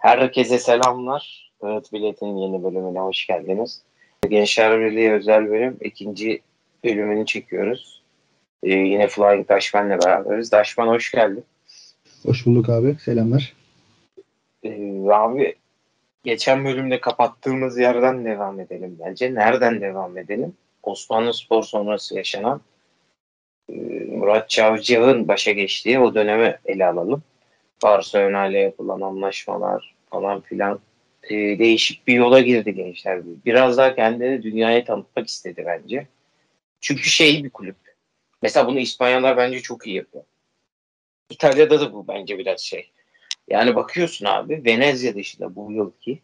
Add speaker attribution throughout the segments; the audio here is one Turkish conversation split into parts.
Speaker 1: Herkese selamlar. Öğret Bilet'in yeni bölümüne hoş geldiniz. Gençler Birliği özel bölüm ikinci bölümünü çekiyoruz. Ee, yine Flying Dashman'la beraberiz. Dashman hoş geldin.
Speaker 2: Hoş bulduk abi. Selamlar.
Speaker 1: Ee, abi geçen bölümde kapattığımız yerden devam edelim bence. Nereden devam edelim? Osmanlı Spor sonrası yaşanan e, Murat Çavcı'nın başa geçtiği o dönemi ele alalım. Barcelona ile yapılan anlaşmalar falan filan e, değişik bir yola girdi gençler. Biraz daha kendini dünyaya tanıtmak istedi bence. Çünkü şey bir kulüp. Mesela bunu İspanyollar bence çok iyi yapıyor. İtalya'da da bu bence biraz şey. Yani bakıyorsun abi Venezia dışında bu yılki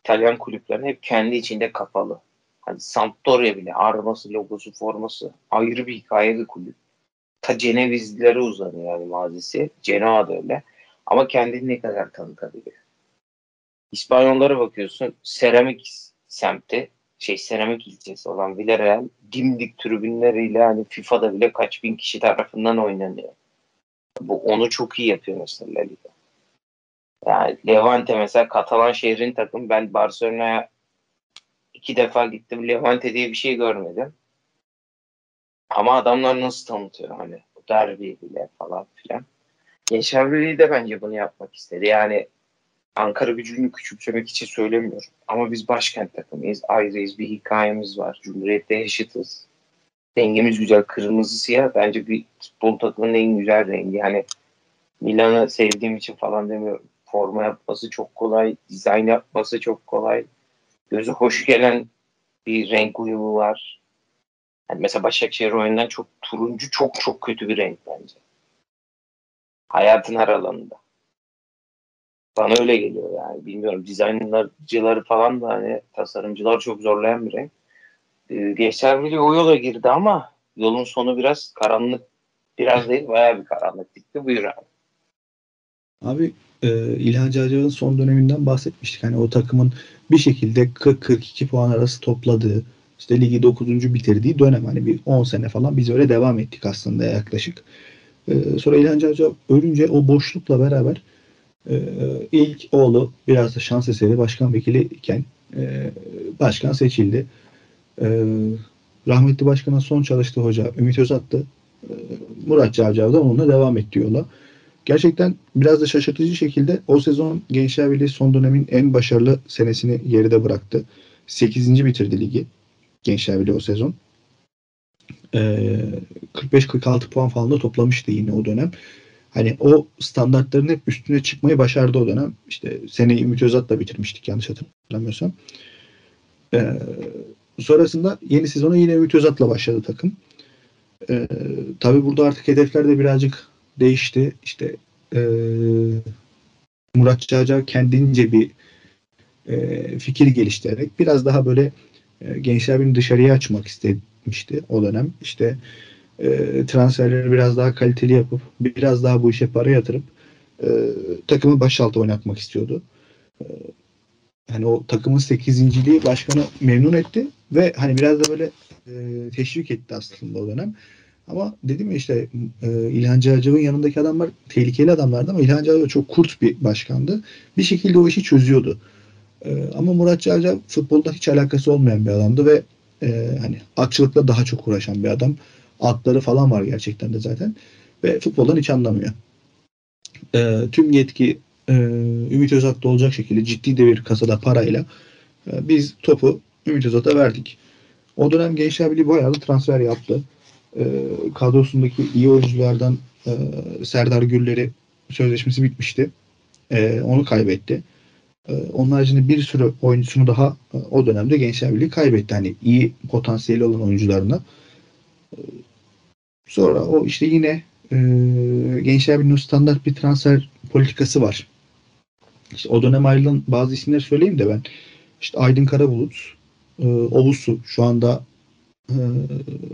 Speaker 1: İtalyan kulüplerin hep kendi içinde kapalı. Hani Sampdoria bile arması, logosu, forması ayrı bir hikaye bir kulüp. Ta Cenevizlilere uzanıyor yani mazisi. Genoa da öyle. Ama kendini ne kadar tanıtabiliyor. İspanyollara bakıyorsun seramik semti şey seramik ilçesi olan Villarreal dimdik tribünleriyle hani FIFA'da bile kaç bin kişi tarafından oynanıyor. Bu onu çok iyi yapıyor mesela Liga. Yani Levante mesela Katalan şehrin takım. Ben Barcelona'ya iki defa gittim. Levante diye bir şey görmedim. Ama adamlar nasıl tanıtıyor hani derbi bile falan filan. Gençler de bence bunu yapmak istedi. Yani Ankara gücünü küçümsemek için söylemiyorum. Ama biz başkent takımıyız. Ayrıyız. Bir hikayemiz var. Cumhuriyette yaşıtız. Dengemiz güzel. Kırmızı siyah bence bir futbol takımının en güzel rengi. Yani Milan'ı sevdiğim için falan demiyorum. Forma yapması çok kolay. Dizayn yapması çok kolay. Gözü hoş gelen bir renk uyumu var. Yani mesela Başakşehir oyundan çok turuncu çok çok kötü bir renk bence. Hayatın her alanında. Bana öyle geliyor yani. Bilmiyorum dizaynlarcıları falan da hani tasarımcılar çok zorlayan bir renk. Ee, Gençler Birliği o yola girdi ama yolun sonu biraz karanlık. Biraz değil bayağı bir karanlık gitti. Buyur abi.
Speaker 2: Abi e, İlhan Cacav'ın son döneminden bahsetmiştik. Hani o takımın bir şekilde 40-42 puan arası topladığı işte ligi 9. bitirdiği dönem hani bir 10 sene falan biz öyle devam ettik aslında yaklaşık. E, sonra İlhan Cacav ölünce o boşlukla beraber e, ilk oğlu biraz da şans eseri başkan vekili iken e, başkan seçildi. E, rahmetli başkanın son çalıştığı hoca Ümit Özat'tı. Murat Cavcav da onunla devam etti yola. Gerçekten biraz da şaşırtıcı şekilde o sezon Gençler Birliği son dönemin en başarılı senesini geride bıraktı. 8. bitirdi ligi Gençler Birliği o sezon. Ee, 45-46 puan falan da toplamıştı yine o dönem. Hani o standartların hep üstüne çıkmayı başardı o dönem. İşte seneyi Ümit Özat'la bitirmiştik yanlış hatırlamıyorsam. Ee, sonrasında yeni sezonu yine Ümit Özat'la başladı takım. Ee, tabii burada artık hedefler de birazcık değişti. İşte e, Murat Çağca kendince bir e, fikir geliştirerek biraz daha böyle e, gençler beni dışarıya açmak istemişti o dönem. İşte e, transferleri biraz daha kaliteli yapıp biraz daha bu işe para yatırıp e, takımı başaltı oynatmak istiyordu. E, hani o takımın sekizinciliği başkanı memnun etti ve hani biraz da böyle e, teşvik etti aslında o dönem. Ama dedim ya işte e, İlhan Cihacı'nın yanındaki adamlar tehlikeli adamlardı ama İlhan Cihacı çok kurt bir başkandı. Bir şekilde o işi çözüyordu. E, ama Murat Cihacı futbolda hiç alakası olmayan bir adamdı ve e, hani atçılıkla daha çok uğraşan bir adam. Atları falan var gerçekten de zaten. Ve futboldan hiç anlamıyor. E, tüm yetki e, Ümit Özat'ta olacak şekilde ciddi de bir kasada parayla e, biz topu Ümit Özat'a verdik. O dönem Gençler Birliği bayağı da transfer yaptı e, kadrosundaki iyi oyunculardan e, Serdar Güller'i sözleşmesi bitmişti. E, onu kaybetti. E, onun haricinde bir sürü oyuncusunu daha e, o dönemde Gençler Birliği kaybetti. Hani iyi potansiyeli olan oyuncularına. E, sonra o işte yine e, Gençler Birliği'nin standart bir transfer politikası var. İşte o dönem ayrılan bazı isimler söyleyeyim de ben. İşte Aydın Karabulut, e, Ovusu şu anda ee,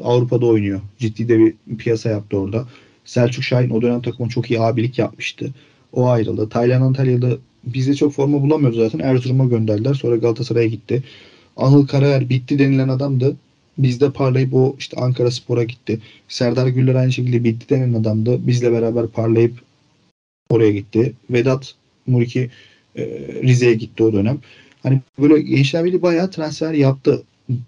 Speaker 2: Avrupa'da oynuyor. Ciddi de bir piyasa yaptı orada. Selçuk Şahin o dönem takımın çok iyi abilik yapmıştı. O ayrıldı. Taylan Antalya'da bizde çok forma bulamıyordu zaten. Erzurum'a gönderdiler. Sonra Galatasaray'a gitti. Anıl Karayer bitti denilen adamdı. Bizde parlayıp o işte Ankara Spor'a gitti. Serdar Güller aynı şekilde bitti denilen adamdı. Bizle beraber parlayıp oraya gitti. Vedat Muriki E, Rize'ye gitti o dönem. Hani böyle Gençler Birliği bayağı transfer yaptı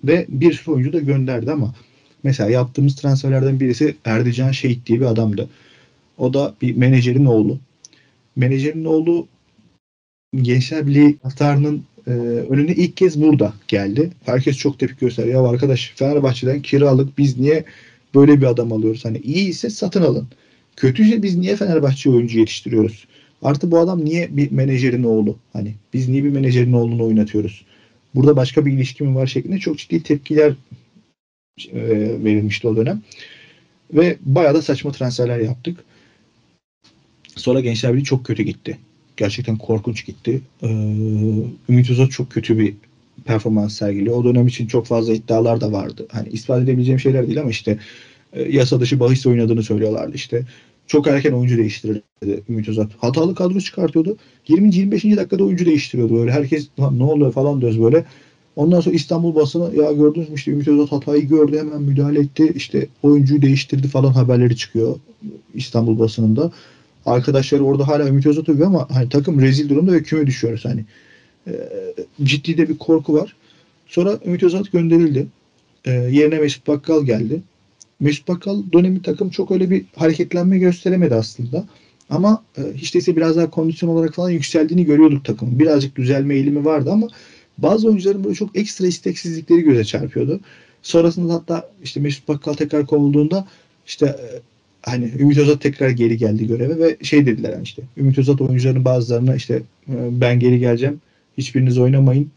Speaker 2: ve bir sürü oyuncu da gönderdi ama mesela yaptığımız transferlerden birisi Erdican Şehit diye bir adamdı. O da bir menajerin oğlu. Menajerin oğlu Gençler Birliği taraftarının e, önüne ilk kez burada geldi. Herkes çok tepki gösteriyor. Ya arkadaş Fenerbahçe'den kiralık biz niye böyle bir adam alıyoruz? Hani iyi ise satın alın. Kötüyse biz niye Fenerbahçe oyuncu yetiştiriyoruz? Artı bu adam niye bir menajerin oğlu? Hani biz niye bir menajerin oğlunu oynatıyoruz? Burada başka bir ilişki mi var şeklinde çok ciddi tepkiler e, verilmişti o dönem. Ve bayağı da saçma transferler yaptık. Sonra Gençler Birliği çok kötü gitti. Gerçekten korkunç gitti. Ee, Ümit Özat çok kötü bir performans sergiliyor. O dönem için çok fazla iddialar da vardı. Hani ispat edebileceğim şeyler değil ama işte e, yasa dışı bahis oynadığını söylüyorlardı işte. Çok erken oyuncu değiştirirdi Ümit Özat. Hatalı kadro çıkartıyordu. 20-25. dakikada oyuncu değiştiriyordu. Böyle herkes ne oluyor falan diyoruz böyle. Ondan sonra İstanbul basını ya gördünüz mü işte Ümit Özat hatayı gördü hemen müdahale etti. İşte oyuncuyu değiştirdi falan haberleri çıkıyor İstanbul basınında. Arkadaşları orada hala Ümit Özat övüyor ama hani takım rezil durumda ve küme düşüyoruz hani. E, ciddi de bir korku var. Sonra Ümit Özat gönderildi. E, yerine Mesut Bakkal geldi. Mesut Bakkal dönemi takım çok öyle bir hareketlenme gösteremedi aslında. Ama e, hiç değilse biraz daha kondisyon olarak falan yükseldiğini görüyorduk takımın. Birazcık düzelme eğilimi vardı ama bazı oyuncuların böyle çok ekstra isteksizlikleri göze çarpıyordu. Sonrasında hatta işte Mesut Bakkal tekrar kovulduğunda işte e, hani Ümit Özat tekrar geri geldi göreve ve şey dediler yani işte Ümit Özat oyuncuların bazılarına işte e, ben geri geleceğim hiçbiriniz oynamayın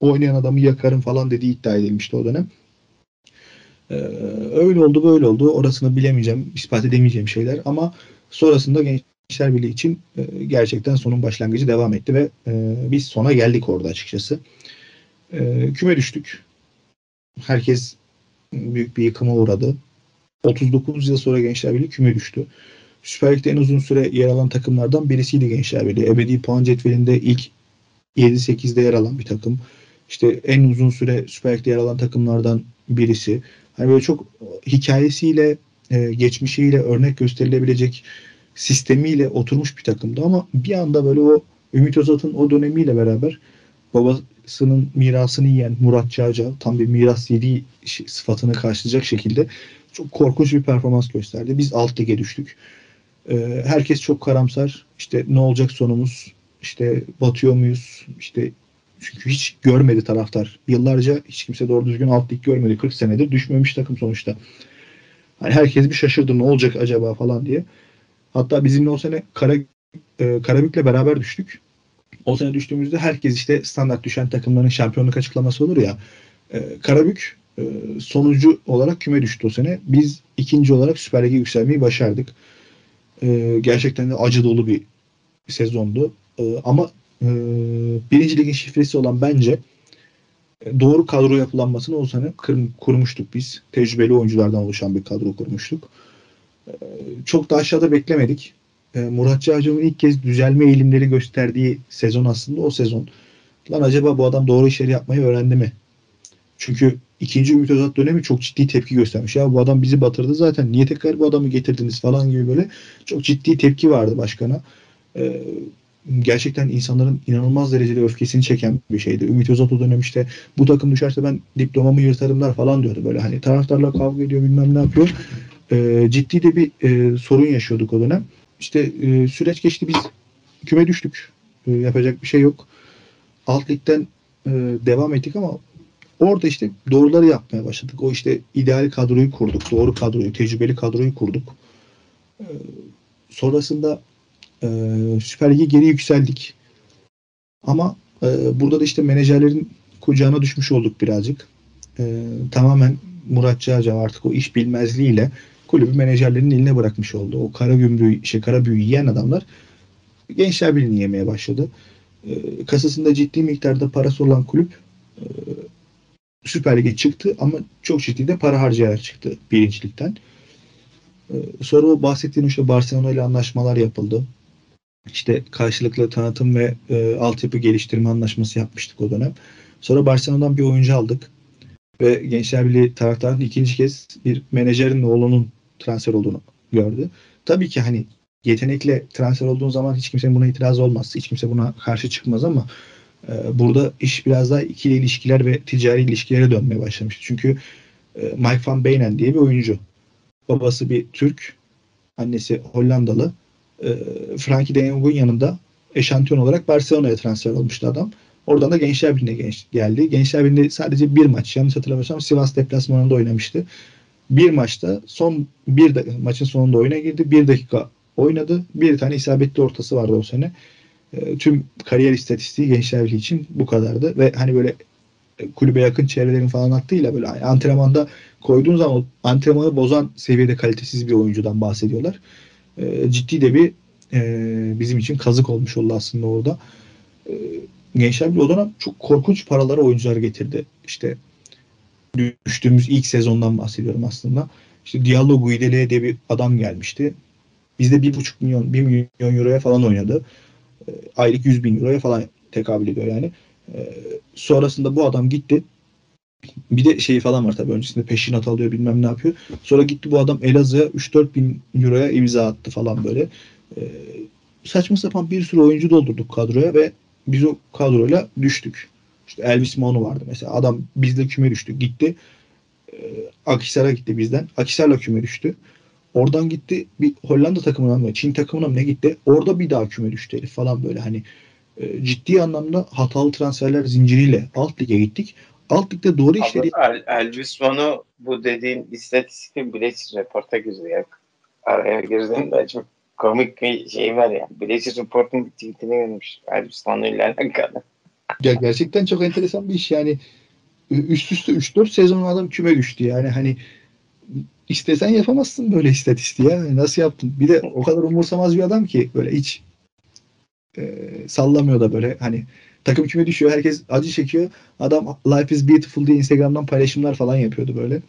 Speaker 2: oynayan adamı yakarım falan dediği iddia edilmişti o dönem. Ee, öyle oldu böyle oldu. Orasını bilemeyeceğim, ispat edemeyeceğim şeyler ama sonrasında Gençler Birliği için e, gerçekten sonun başlangıcı devam etti ve e, biz sona geldik orada açıkçası. E, küme düştük. Herkes büyük bir yıkıma uğradı. 39 yıl sonra Gençler Birliği küme düştü. Süper Lig'de en uzun süre yer alan takımlardan birisiydi Gençler Birliği. Ebedi puan cetvelinde ilk 7-8'de yer alan bir takım. İşte en uzun süre Süper Lig'de yer alan takımlardan birisi. Hani böyle çok hikayesiyle, e, geçmişiyle örnek gösterilebilecek sistemiyle oturmuş bir takımdı ama bir anda böyle o Ümit Özat'ın o dönemiyle beraber babasının mirasını yiyen Murat Çağca tam bir miras yediği sıfatını karşılayacak şekilde çok korkunç bir performans gösterdi. Biz alt lige düştük. Ee, herkes çok karamsar. İşte ne olacak sonumuz? İşte batıyor muyuz? İşte çünkü hiç görmedi taraftar. Yıllarca hiç kimse doğru düzgün alt lig görmedi. 40 senedir düşmemiş takım sonuçta. Hani herkes bir şaşırdı ne olacak acaba falan diye. Hatta bizimle o sene Kara, e, Karabük'le beraber düştük. O sene düştüğümüzde herkes işte standart düşen takımların şampiyonluk açıklaması olur ya. E, Karabük e, sonucu olarak küme düştü o sene. Biz ikinci olarak Süper Lig'e yükselmeyi başardık. E, gerçekten de acı dolu bir sezondu. E, ama e, birinci ligin şifresi olan bence doğru kadro yapılanmasını o sene kurmuştuk biz. Tecrübeli oyunculardan oluşan bir kadro kurmuştuk. Çok da aşağıda beklemedik. Murat Çağcı'nın ilk kez düzelme eğilimleri gösterdiği sezon aslında o sezon. Lan acaba bu adam doğru işleri yapmayı öğrendi mi? Çünkü ikinci Ümit Özat dönemi çok ciddi tepki göstermiş. Ya bu adam bizi batırdı zaten. Niye tekrar bu adamı getirdiniz falan gibi böyle çok ciddi tepki vardı başkana. Ee, gerçekten insanların inanılmaz derecede öfkesini çeken bir şeydi. Ümit Özat o dönem işte bu takım düşerse ben diplomamı yırtarımlar falan diyordu. Böyle hani taraftarla kavga ediyor bilmem ne yapıyor. Ee, ciddi de bir e, sorun yaşıyorduk o dönem. İşte e, süreç geçti biz küme düştük. E, yapacak bir şey yok. Alt ligden e, devam ettik ama orada işte doğruları yapmaya başladık. O işte ideal kadroyu kurduk. Doğru kadroyu, tecrübeli kadroyu kurduk. E, sonrasında e, Süper Lig'e geri yükseldik. Ama e, burada da işte menajerlerin kucağına düşmüş olduk birazcık. E, tamamen Murat Çağca artık o iş bilmezliğiyle kulübü menajerlerin eline bırakmış oldu. O kara gümrüğü, şey, kara büyü yiyen adamlar gençler birliğini yemeye başladı. E, kasasında ciddi miktarda parası olan kulüp e, Süper Lig'e çıktı ama çok ciddi de para harcayarak çıktı birincilikten. E, sonra o bahsettiğim işte Barcelona ile anlaşmalar yapıldı. İşte karşılıklı tanıtım ve e, altyapı geliştirme anlaşması yapmıştık o dönem. Sonra Barcelona'dan bir oyuncu aldık. Ve Gençler Birliği taraftarının ikinci kez bir menajerin oğlunun transfer olduğunu gördü. Tabii ki hani yetenekle transfer olduğun zaman hiç kimsenin buna itiraz olmaz. Hiç kimse buna karşı çıkmaz ama burada iş biraz daha ikili ilişkiler ve ticari ilişkilere dönmeye başlamıştı. Çünkü e, Mike van Beynen diye bir oyuncu. Babası bir Türk, annesi Hollandalı. E, Frankie de Jong'un yanında eşantiyon olarak Barcelona'ya transfer olmuştu adam. Oradan da Gençler Birliği'ne genç, geldi. Gençler Birliği'nde sadece bir maç yanlış hatırlamıyorsam Sivas deplasmanında oynamıştı. Bir maçta son bir maçın sonunda oyuna girdi. Bir dakika oynadı. Bir tane isabetli ortası vardı o sene. E, tüm kariyer istatistiği Gençler Birliği için bu kadardı. Ve hani böyle e, kulübe yakın çevrelerin falan aklıyla böyle antrenmanda koyduğun zaman antrenmanı bozan seviyede kalitesiz bir oyuncudan bahsediyorlar. E, ciddi de bir e, bizim için kazık olmuş oldu aslında orada. E, Gençler Birliği o dönem çok korkunç paralara oyuncular getirdi. İşte düştüğümüz ilk sezondan bahsediyorum aslında. İşte Diallo Guidele diye bir adam gelmişti. Bizde bir buçuk milyon, bir milyon euroya falan oynadı. E, aylık 100 bin euroya falan tekabül ediyor yani. E, sonrasında bu adam gitti. Bir de şeyi falan var tabii öncesinde peşinat alıyor bilmem ne yapıyor. Sonra gitti bu adam Elazığ'a 3-4 bin euroya imza attı falan böyle. E, saçma sapan bir sürü oyuncu doldurduk kadroya ve biz o kadroyla düştük. İşte Elvis Monu vardı mesela. Adam bizle küme düştü. Gitti. E, Akisar'a gitti bizden. Akisar'la küme düştü. Oradan gitti bir Hollanda takımına mı Çin takımına mı ne gitti. Orada bir daha küme düştü herif falan böyle hani e, ciddi anlamda hatalı transferler zinciriyle alt lige gittik. Alt ligde doğru işleri...
Speaker 1: El, Elvis Monu bu dediğin istatistik Bileçiz Report'a güzel. Araya girdiğinde çok komik bir şey var ya. Bileçiz Report'un tweetini görmüş. Elvis Monu ile alakalı.
Speaker 2: Ya gerçekten çok enteresan bir iş yani. Üst üste 3-4 sezon adam küme düştü yani hani istesen yapamazsın böyle istatistiği ya. Nasıl yaptın? Bir de o kadar umursamaz bir adam ki böyle hiç e, sallamıyor da böyle hani takım küme düşüyor. Herkes acı çekiyor. Adam Life is Beautiful diye Instagram'dan paylaşımlar falan yapıyordu böyle.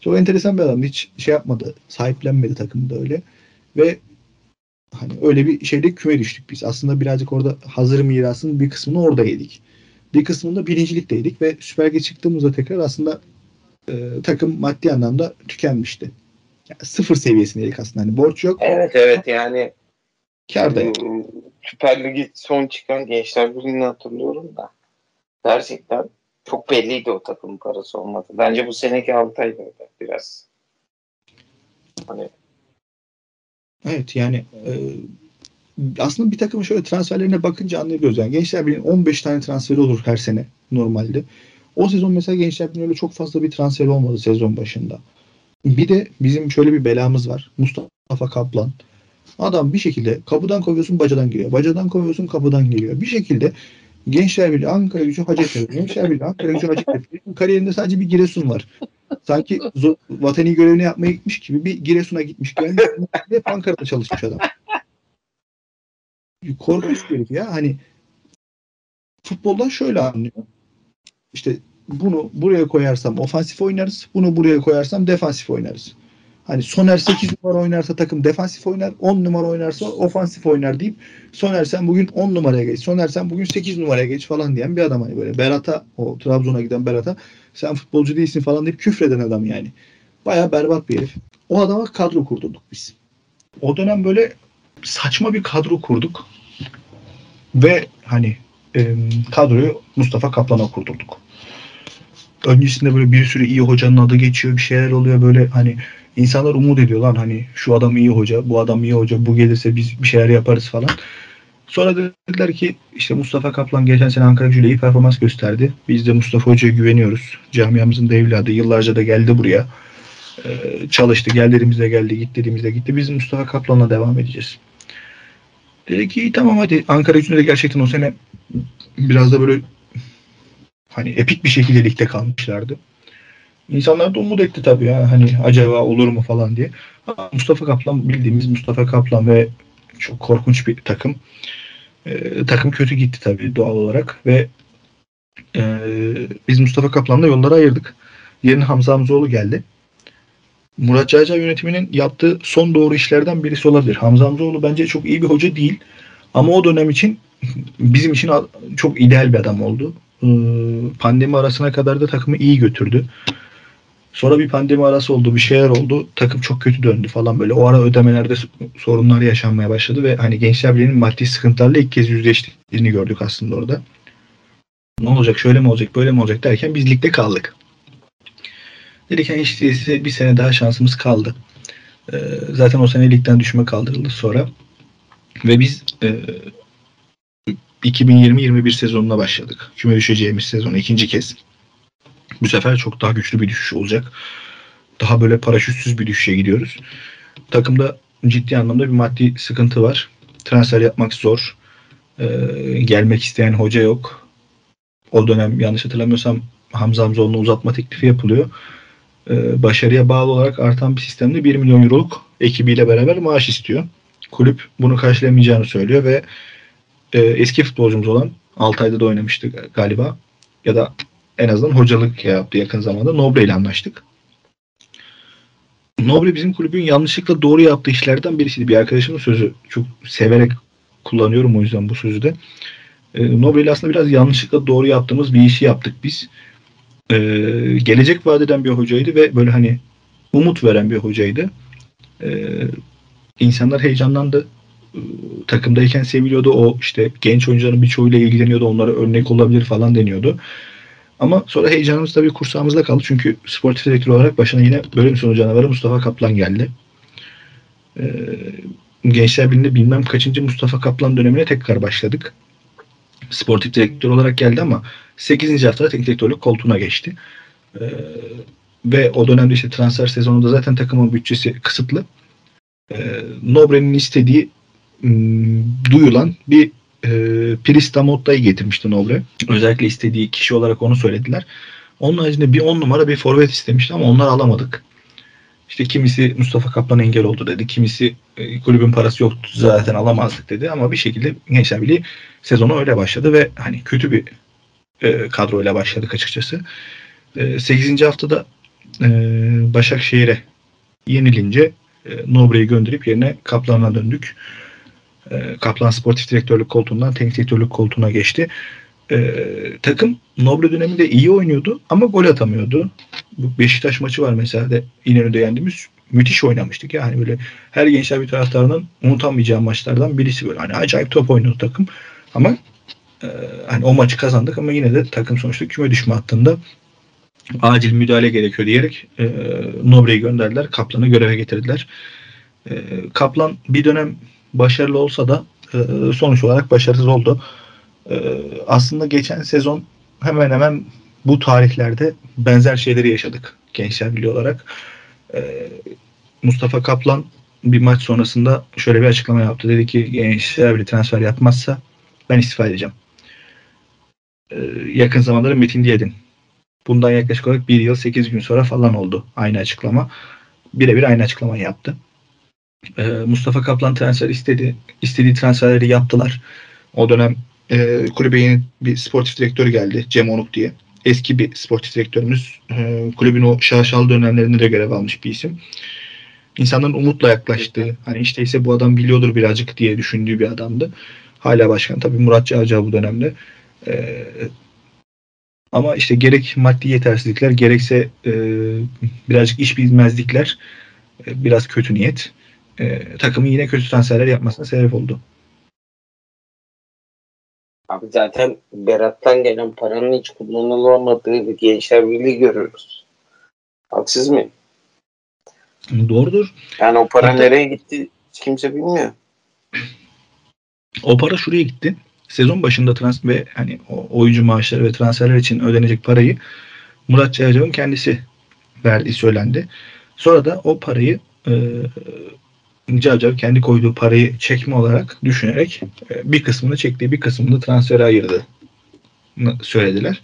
Speaker 2: Çok enteresan bir adam. Hiç şey yapmadı. Sahiplenmedi takımda öyle. Ve hani öyle bir şeyde küme düştük biz. Aslında birazcık orada hazır mirasın bir kısmını orada yedik. Bir kısmında birincilikteydik ve Süper Lig'e çıktığımızda tekrar aslında e, takım maddi anlamda tükenmişti. Yani sıfır seviyesindeydik aslında. Hani borç yok.
Speaker 1: Evet evet yani
Speaker 2: kar da yok.
Speaker 1: Süper Lig'e son çıkan Gençler Birliği'ni hatırlıyorum da gerçekten çok belliydi o takımın parası olmadı. Bence bu seneki Altay'da biraz. Hani
Speaker 2: Evet yani e, aslında bir takımın şöyle transferlerine bakınca anlıyoruz. Yani Gençler Birliği'nin 15 tane transferi olur her sene normalde. O sezon mesela Gençler Birliği'nin öyle çok fazla bir transfer olmadı sezon başında. Bir de bizim şöyle bir belamız var. Mustafa Kaplan. Adam bir şekilde kapıdan kovuyorsun bacadan giriyor. Bacadan kovuyorsun kapıdan geliyor. Bir şekilde Gençler Birliği Ankara gücü Hacettepe. Gençler Birliği Ankara gücü Hacettepe. Kariyerinde sadece bir Giresun var. Sanki vatani görevini yapmaya gitmiş gibi bir Giresun'a gitmiş. Gelmiş. Hep Ankara'da çalışmış adam. Korkunç bir ya. Hani futboldan şöyle anlıyor. İşte bunu buraya koyarsam ofansif oynarız. Bunu buraya koyarsam defansif oynarız. Hani Soner 8 numara oynarsa takım defansif oynar. 10 numara oynarsa ofansif oynar deyip Soner sen bugün 10 numaraya geç. Soner sen bugün 8 numaraya geç falan diyen bir adam hani böyle. Berat'a o Trabzon'a giden Berat'a sen futbolcu değilsin falan deyip küfreden adam yani. Baya berbat bir herif. O adama kadro kurdurduk biz. O dönem böyle saçma bir kadro kurduk. Ve hani e, kadroyu Mustafa Kaplan'a kurdurduk. Öncesinde böyle bir sürü iyi hocanın adı geçiyor. Bir şeyler oluyor böyle hani insanlar umut ediyorlar hani şu adam iyi hoca, bu adam iyi hoca, bu gelirse biz bir şeyler yaparız falan. Sonra dediler ki işte Mustafa Kaplan geçen sene Ankara Gücü'yle iyi performans gösterdi. Biz de Mustafa Hoca'ya güveniyoruz. Camiamızın da evladı. Yıllarca da geldi buraya. Ee, çalıştı. Gel geldi. Git dediğimizde gitti. Biz Mustafa Kaplan'la devam edeceğiz. Dedi ki tamam hadi. Ankara Gücü'nde de gerçekten o sene biraz da böyle hani epik bir şekilde ligde kalmışlardı. İnsanlar da umut etti tabii ya hani acaba olur mu falan diye. Mustafa Kaplan bildiğimiz Mustafa Kaplan ve çok korkunç bir takım. Ee, takım kötü gitti tabii doğal olarak ve e, biz Mustafa Kaplan'la yolları ayırdık. Yerine Hamza Hamzoğlu geldi. Murat Cayca yönetiminin yaptığı son doğru işlerden birisi olabilir. Hamza Hamzoğlu bence çok iyi bir hoca değil. Ama o dönem için bizim için çok ideal bir adam oldu. Ee, pandemi arasına kadar da takımı iyi götürdü. Sonra bir pandemi arası oldu, bir şeyler oldu. Takım çok kötü döndü falan böyle. O ara ödemelerde sorunlar yaşanmaya başladı ve hani Gençler Birliği'nin maddi sıkıntılarla ilk kez yüzleştiğini gördük aslında orada. Ne olacak, şöyle mi olacak, böyle mi olacak derken biz ligde kaldık. Dedik yani işte bir sene daha şansımız kaldı. Ee, zaten o sene ligden düşme kaldırıldı sonra. Ve biz e, 2020-21 sezonuna başladık. Küme düşeceğimiz sezon ikinci kez. Bu sefer çok daha güçlü bir düşüş olacak. Daha böyle paraşütsüz bir düşüşe gidiyoruz. Takımda ciddi anlamda bir maddi sıkıntı var. Transfer yapmak zor. Ee, gelmek isteyen hoca yok. O dönem yanlış hatırlamıyorsam Hamza Hamzoğlu'na uzatma teklifi yapılıyor. Ee, başarıya bağlı olarak artan bir sistemde 1 milyon euroluk ekibiyle beraber maaş istiyor. Kulüp bunu karşılayamayacağını söylüyor ve e, eski futbolcumuz olan Altay'da da oynamıştı galiba. Ya da en azından hocalık yaptı yakın zamanda. Nobre ile anlaştık. Nobre bizim kulübün yanlışlıkla doğru yaptığı işlerden birisiydi. Bir arkadaşımın sözü. Çok severek kullanıyorum o yüzden bu sözü de. E, Nobre ile aslında biraz yanlışlıkla doğru yaptığımız bir işi yaptık biz. E, gelecek vadeden bir hocaydı ve böyle hani umut veren bir hocaydı. E, insanlar heyecanlandı. Takımdayken seviliyordu. O işte genç oyuncuların birçoğuyla ilgileniyordu. Onlara örnek olabilir falan deniyordu. Ama sonra heyecanımız tabii kursağımızda kaldı. Çünkü sportif direktör olarak başına yine bölüm sonu canavarı Mustafa Kaplan geldi. Ee, Gençler Birliği'nde bilmem kaçıncı Mustafa Kaplan dönemine tekrar başladık. Sportif direktör olarak geldi ama 8. haftada teknik direktörlük koltuğuna geçti. Ee, ve o dönemde işte transfer sezonunda zaten takımın bütçesi kısıtlı. Ee, Nobre'nin istediği duyulan bir e, Prista Motta'yı getirmişti Nobre. Özellikle istediği kişi olarak onu söylediler. Onun haricinde bir on numara bir forvet istemişti ama onları alamadık. İşte kimisi Mustafa Kaplan engel oldu dedi. Kimisi e, kulübün parası yoktu zaten alamazdık dedi. Ama bir şekilde Gençler Birliği sezonu öyle başladı ve hani kötü bir e, kadroyla başladık açıkçası. E, 8. haftada e, Başakşehir'e yenilince e, Nobre'yi gönderip yerine Kaplan'a döndük. E, Kaplan sportif direktörlük koltuğundan teknik direktörlük koltuğuna geçti. E, takım Nobre döneminde iyi oynuyordu ama gol atamıyordu. Bu Beşiktaş maçı var mesela de İnönü'de yendiğimiz müthiş oynamıştık. Yani böyle her gençler bir taraftarının unutamayacağı maçlardan birisi böyle. Hani acayip top oynuyordu takım. Ama e, hani o maçı kazandık ama yine de takım sonuçta küme düşme hattında acil müdahale gerekiyor diyerek e, Nobre'yi gönderdiler. Kaplan'ı göreve getirdiler. E, Kaplan bir dönem başarılı olsa da e, sonuç olarak başarısız oldu. E, aslında geçen sezon hemen hemen bu tarihlerde benzer şeyleri yaşadık Gençler Birliği olarak. E, Mustafa Kaplan bir maç sonrasında şöyle bir açıklama yaptı. Dedi ki Gençler Birliği transfer yapmazsa ben istifa edeceğim. yakın zamanda Metin Diyedin. Bundan yaklaşık olarak bir yıl sekiz gün sonra falan oldu aynı açıklama. Birebir aynı açıklamayı yaptı. E, Mustafa Kaplan transfer istedi. istediği transferleri yaptılar. O dönem e, kulübe yeni bir sportif direktör geldi. Cem Onuk diye. Eski bir sportif direktörümüz. E, kulübün o şaşalı dönemlerinde de görev almış bir isim. İnsanların umutla yaklaştığı, hani işte ise bu adam biliyordur birazcık diye düşündüğü bir adamdı. Hala başkan. Tabii Murat Çağcı bu dönemde. E, ama işte gerek maddi yetersizlikler gerekse e, birazcık iş bilmezlikler e, biraz kötü niyet e, takımın yine kötü transferler yapmasına sebep oldu.
Speaker 1: Abi zaten Berat'tan gelen paranın hiç kullanılamadığı bir gençler birliği görüyoruz. Haksız mıyım?
Speaker 2: Doğrudur.
Speaker 1: Yani o para Hatta, nereye gitti hiç kimse bilmiyor.
Speaker 2: O para şuraya gitti. Sezon başında trans ve hani o oyuncu maaşları ve transferler için ödenecek parayı Murat Çayacı'nın kendisi verdiği söylendi. Sonra da o parayı e, Cavcav kendi koyduğu parayı çekme olarak düşünerek e, bir kısmını çektiği bir kısmını transfere ayırdı söylediler.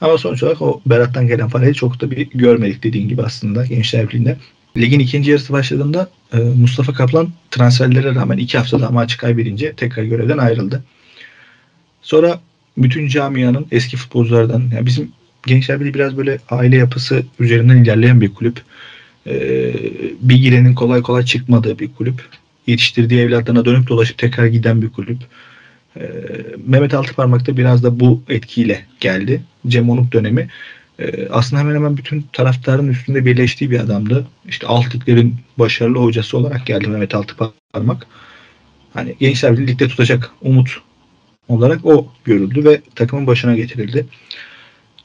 Speaker 2: Ama sonuç olarak o Berat'tan gelen parayı çok da bir görmedik dediğin gibi aslında Gençler Birliği'nde. Ligin ikinci yarısı başladığında e, Mustafa Kaplan transferlere rağmen iki haftada maçı kaybedince tekrar görevden ayrıldı. Sonra bütün camianın eski futbolculardan yani bizim Gençler Birliği biraz böyle aile yapısı üzerinden ilerleyen bir kulüp e, bilgilerinin kolay kolay çıkmadığı bir kulüp. Yetiştirdiği evlatlarına dönüp dolaşıp tekrar giden bir kulüp. E, Mehmet Altıparmak da biraz da bu etkiyle geldi. Cem Onuk dönemi. e, aslında hemen hemen bütün taraftarın üstünde birleştiği bir adamdı. İşte Altlıkların başarılı hocası olarak geldi Mehmet Altıparmak. Hani Gençler ligde tutacak umut olarak o görüldü ve takımın başına getirildi.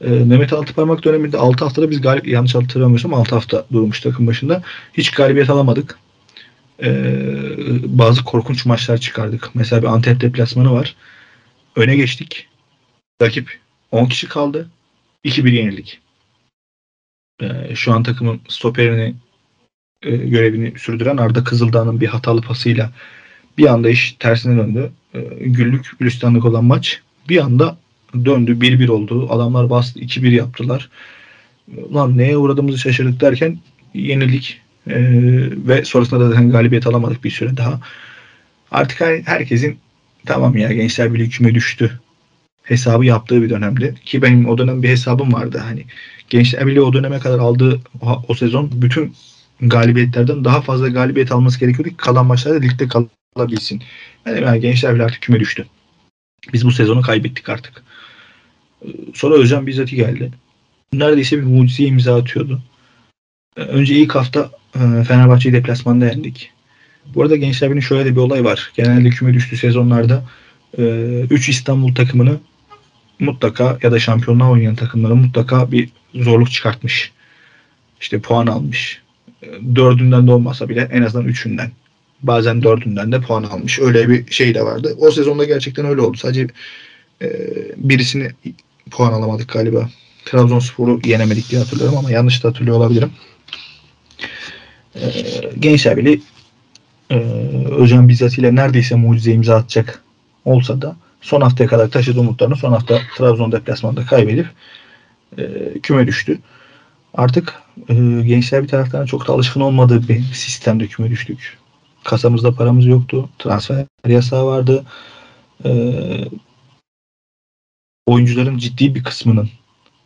Speaker 2: E, Mehmet Altıparmak döneminde 6 haftada biz galip yanlış hatırlamıyorsam 6 hafta durmuş takım başında. Hiç galibiyet alamadık. E, bazı korkunç maçlar çıkardık. Mesela bir Antep deplasmanı var. Öne geçtik. Rakip 10 kişi kaldı. 2-1 yenildik. E, şu an takımın stoperini e, görevini sürdüren Arda Kızıldağ'ın bir hatalı pasıyla bir anda iş tersine döndü. E, güllük gülistanlık olan maç bir anda döndü. 1-1 oldu. Adamlar bastı. 2-1 yaptılar. Lan neye uğradığımızı şaşırdık derken yenildik. Ee, ve sonrasında da zaten galibiyet alamadık bir süre daha. Artık herkesin tamam ya Gençler Birliği küme düştü hesabı yaptığı bir dönemdi. Ki benim o dönem bir hesabım vardı. Hani Gençler Birliği o döneme kadar aldığı o, o sezon bütün galibiyetlerden daha fazla galibiyet alması gerekiyordu ki kalan maçlarda ligde kalabilsin. Yani, yani Gençler Birliği artık küme düştü. Biz bu sezonu kaybettik artık. Sonra Özcan Bizzati geldi. Neredeyse bir mucize imza atıyordu. Önce ilk hafta e, Fenerbahçe'yi deplasmanda yendik. Bu arada Gençler Birliği'nin şöyle de bir olay var. Genelde küme düştüğü sezonlarda 3 e, İstanbul takımını mutlaka ya da şampiyonluğa oynayan takımlara mutlaka bir zorluk çıkartmış. İşte puan almış. E, dördünden de olmasa bile en azından üçünden. Bazen dördünden de puan almış. Öyle bir şey de vardı. O sezonda gerçekten öyle oldu. Sadece e, birisini puan alamadık galiba. Trabzonspor'u yenemedik diye hatırlıyorum ama yanlış da hatırlıyor olabilirim. E, Gençler Birliği e, Özcan Bizzat ile neredeyse mucize imza atacak olsa da son haftaya kadar taşıdığı umutlarını son hafta Trabzon deplasmanında kaybedip e, küme düştü. Artık e, gençler bir taraftan çok da alışkın olmadığı bir sistemde küme düştük. Kasamızda paramız yoktu. Transfer yasağı vardı. E, oyuncuların ciddi bir kısmının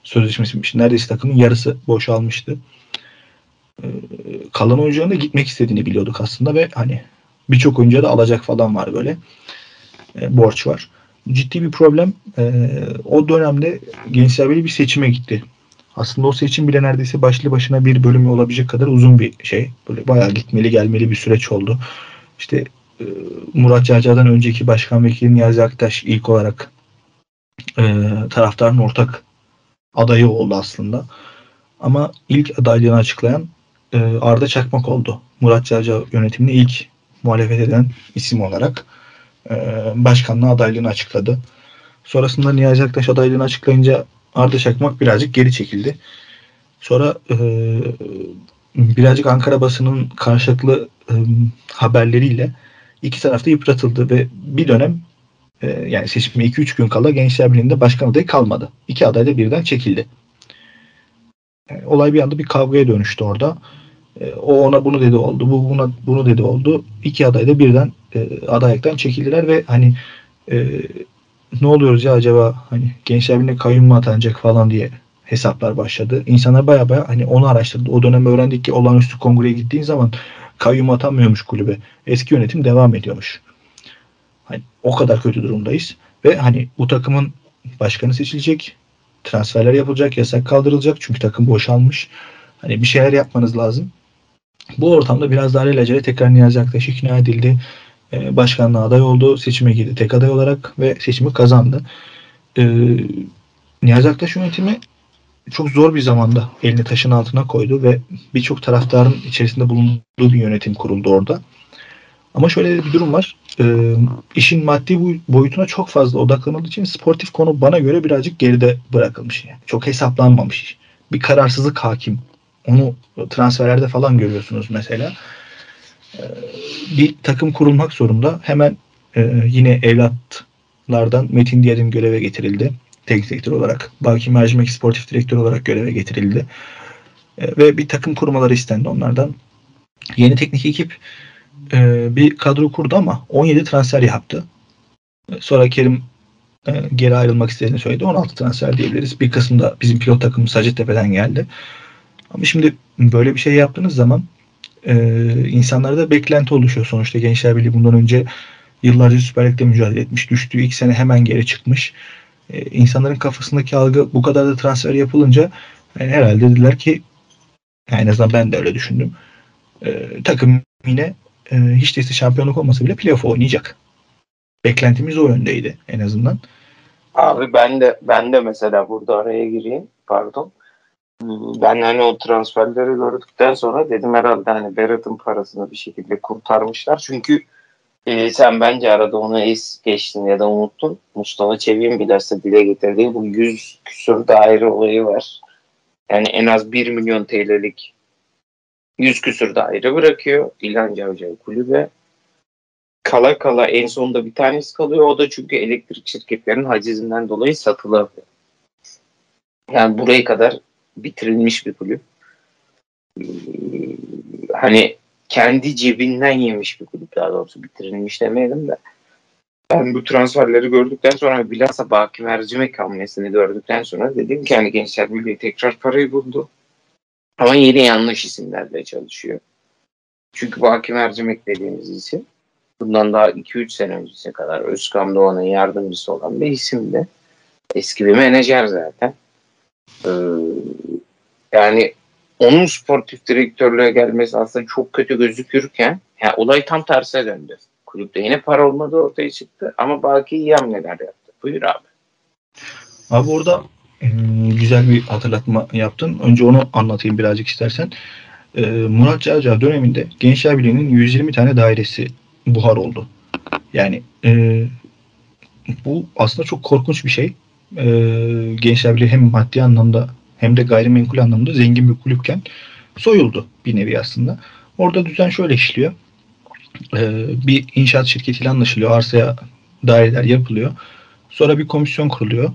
Speaker 2: sözleşmesi bitmiş. Neredeyse takımın yarısı boşalmıştı. E, kalan oyuncuların da gitmek istediğini biliyorduk aslında ve hani birçok oyuncuya da alacak falan var böyle. E, borç var. Ciddi bir problem. E, o dönemde Gençler Birliği bir seçime gitti. Aslında o seçim bile neredeyse başlı başına bir bölümü olabilecek kadar uzun bir şey. Böyle bayağı gitmeli gelmeli bir süreç oldu. İşte e, Murat Cağca'dan önceki başkan vekili Niyazi Aktaş ilk olarak e, taraftarın ortak adayı oldu aslında. Ama ilk adaylığını açıklayan e, Arda Çakmak oldu. Murat Cağca yönetimini ilk muhalefet eden isim olarak e, başkanlığa adaylığını açıkladı. Sonrasında Niyazi Aktaş adaylığını açıklayınca Arda Çakmak birazcık geri çekildi. Sonra e, birazcık Ankara basının karşılıklı e, haberleriyle iki tarafta yıpratıldı ve bir dönem e, yani seçime 2-3 gün kala Gençler Birliği'nde başkan adayı kalmadı. İki aday da birden çekildi. Yani olay bir anda bir kavgaya dönüştü orada. E, o ona bunu dedi oldu, bu buna bunu dedi oldu. İki aday da birden e, adaylıktan çekildiler ve hani e, ne oluyoruz ya acaba hani Gençler Birliği'ne kayyum mu atanacak falan diye hesaplar başladı. İnsanlar baya baya hani onu araştırdı. O dönem öğrendik ki olağanüstü kongreye gittiğin zaman kayyum atanmıyormuş kulübe. Eski yönetim devam ediyormuş. Hani o kadar kötü durumdayız. Ve hani bu takımın başkanı seçilecek. Transferler yapılacak. Yasak kaldırılacak. Çünkü takım boşalmış. Hani bir şeyler yapmanız lazım. Bu ortamda biraz daha alelacele tekrar Niyazi Aktaş ikna edildi. Ee, başkanlığa aday oldu. Seçime girdi tek aday olarak ve seçimi kazandı. Ee, Niyazi Aktaş yönetimi çok zor bir zamanda elini taşın altına koydu ve birçok taraftarın içerisinde bulunduğu bir yönetim kuruldu orada. Ama şöyle bir durum var. E, işin maddi boyutuna çok fazla odaklanıldığı için sportif konu bana göre birazcık geride bırakılmış. Yani. Çok hesaplanmamış. Bir kararsızlık hakim. Onu transferlerde falan görüyorsunuz mesela. E, bir takım kurulmak zorunda. Hemen e, yine evlatlardan Metin Diyar'ın göreve getirildi. Teknik direktör olarak. Baki Mercimek sportif direktör olarak göreve getirildi. E, ve bir takım kurmaları istendi onlardan. Yeni teknik ekip e, bir kadro kurdu ama 17 transfer yaptı. Sonra Kerim e, geri ayrılmak istediğini söyledi. 16 transfer diyebiliriz. Bir kısım da bizim pilot takımımız Hacettepe'den geldi. Ama şimdi böyle bir şey yaptığınız zaman e, insanlarda beklenti oluşuyor. Sonuçta Gençler Birliği bundan önce yıllarca Süper Lig'de mücadele etmiş. Düştüğü ilk sene hemen geri çıkmış. E, insanların kafasındaki algı bu kadar da transfer yapılınca Yani herhalde dediler ki yani en azından ben de öyle düşündüm. Ee, takım yine e, hiç değilse şampiyonluk olmasa bile playoff oynayacak. Beklentimiz o yöndeydi en azından.
Speaker 1: Abi ben de ben de mesela burada araya gireyim. Pardon. Ben hani o transferleri gördükten sonra dedim herhalde hani Berat'ın parasını bir şekilde kurtarmışlar. Çünkü e, sen bence arada onu es geçtin ya da unuttun. Mustafa Çevik'in bilhassa dile getirdiği bu 100 küsur daire olayı var. Yani en az 1 milyon TL'lik 100 küsur daire bırakıyor İlhan Cavcav kulübe. Kala kala en sonunda bir tanesi kalıyor. O da çünkü elektrik şirketlerinin hacizinden dolayı satılamıyor. Yani buraya kadar bitirilmiş bir kulüp. Ee, hani kendi cebinden yemiş bir kulüp daha doğrusu bitirilmiş demeyelim de. Ben bu transferleri gördükten sonra bilhassa Baki Mercimek hamlesini gördükten sonra dedim ki hani Gençler Birliği tekrar parayı buldu. Ama yine yanlış isimlerle çalışıyor. Çünkü Baki Mercimek dediğimiz isim bundan daha 2-3 sene öncesine kadar Özkan Doğan'ın yardımcısı olan bir isimdi. Eski bir menajer zaten. Ee, yani onun sportif direktörlüğe gelmesi aslında çok kötü gözükürken yani olay tam tersine döndü. Kulüpte yine para olmadığı ortaya çıktı ama Baki iyi hamleler yaptı. Buyur abi.
Speaker 2: Abi orada güzel bir hatırlatma yaptın. Önce onu anlatayım birazcık istersen. Murat Cavcav döneminde Gençler Birliği'nin 120 tane dairesi buhar oldu. Yani e, bu aslında çok korkunç bir şey. E, Gençler Birliği hem maddi anlamda hem de gayrimenkul anlamda zengin bir kulüpken soyuldu bir nevi aslında. Orada düzen şöyle işliyor. E, bir inşaat şirketiyle anlaşılıyor. Arsaya daireler yapılıyor. Sonra bir komisyon kuruluyor.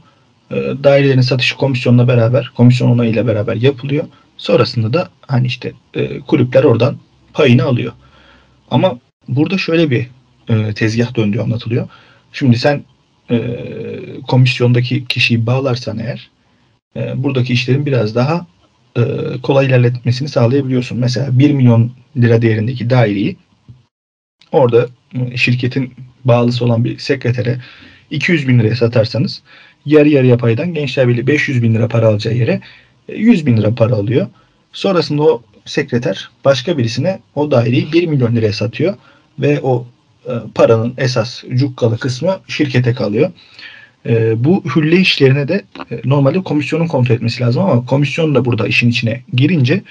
Speaker 2: E, dairelerin satışı komisyonla beraber, komisyon onayıyla beraber yapılıyor. Sonrasında da hani işte e, kulüpler oradan payını alıyor. Ama burada şöyle bir e, tezgah döndüğü anlatılıyor. Şimdi sen e, komisyondaki kişiyi bağlarsan eğer e, buradaki işlerin biraz daha e, kolay ilerletmesini sağlayabiliyorsun. Mesela 1 milyon lira değerindeki daireyi orada e, şirketin bağlısı olan bir sekretere 200 bin liraya satarsanız yarı yarıya paydan Gençler Birliği 500 bin lira para alacağı yere 100 e, bin lira para alıyor. Sonrasında o sekreter başka birisine o daireyi 1 milyon liraya satıyor ve o paranın esas cukkalı kısmı şirkete kalıyor. E, bu hülle işlerine de e, normalde komisyonun kontrol etmesi lazım ama komisyon da burada işin içine girince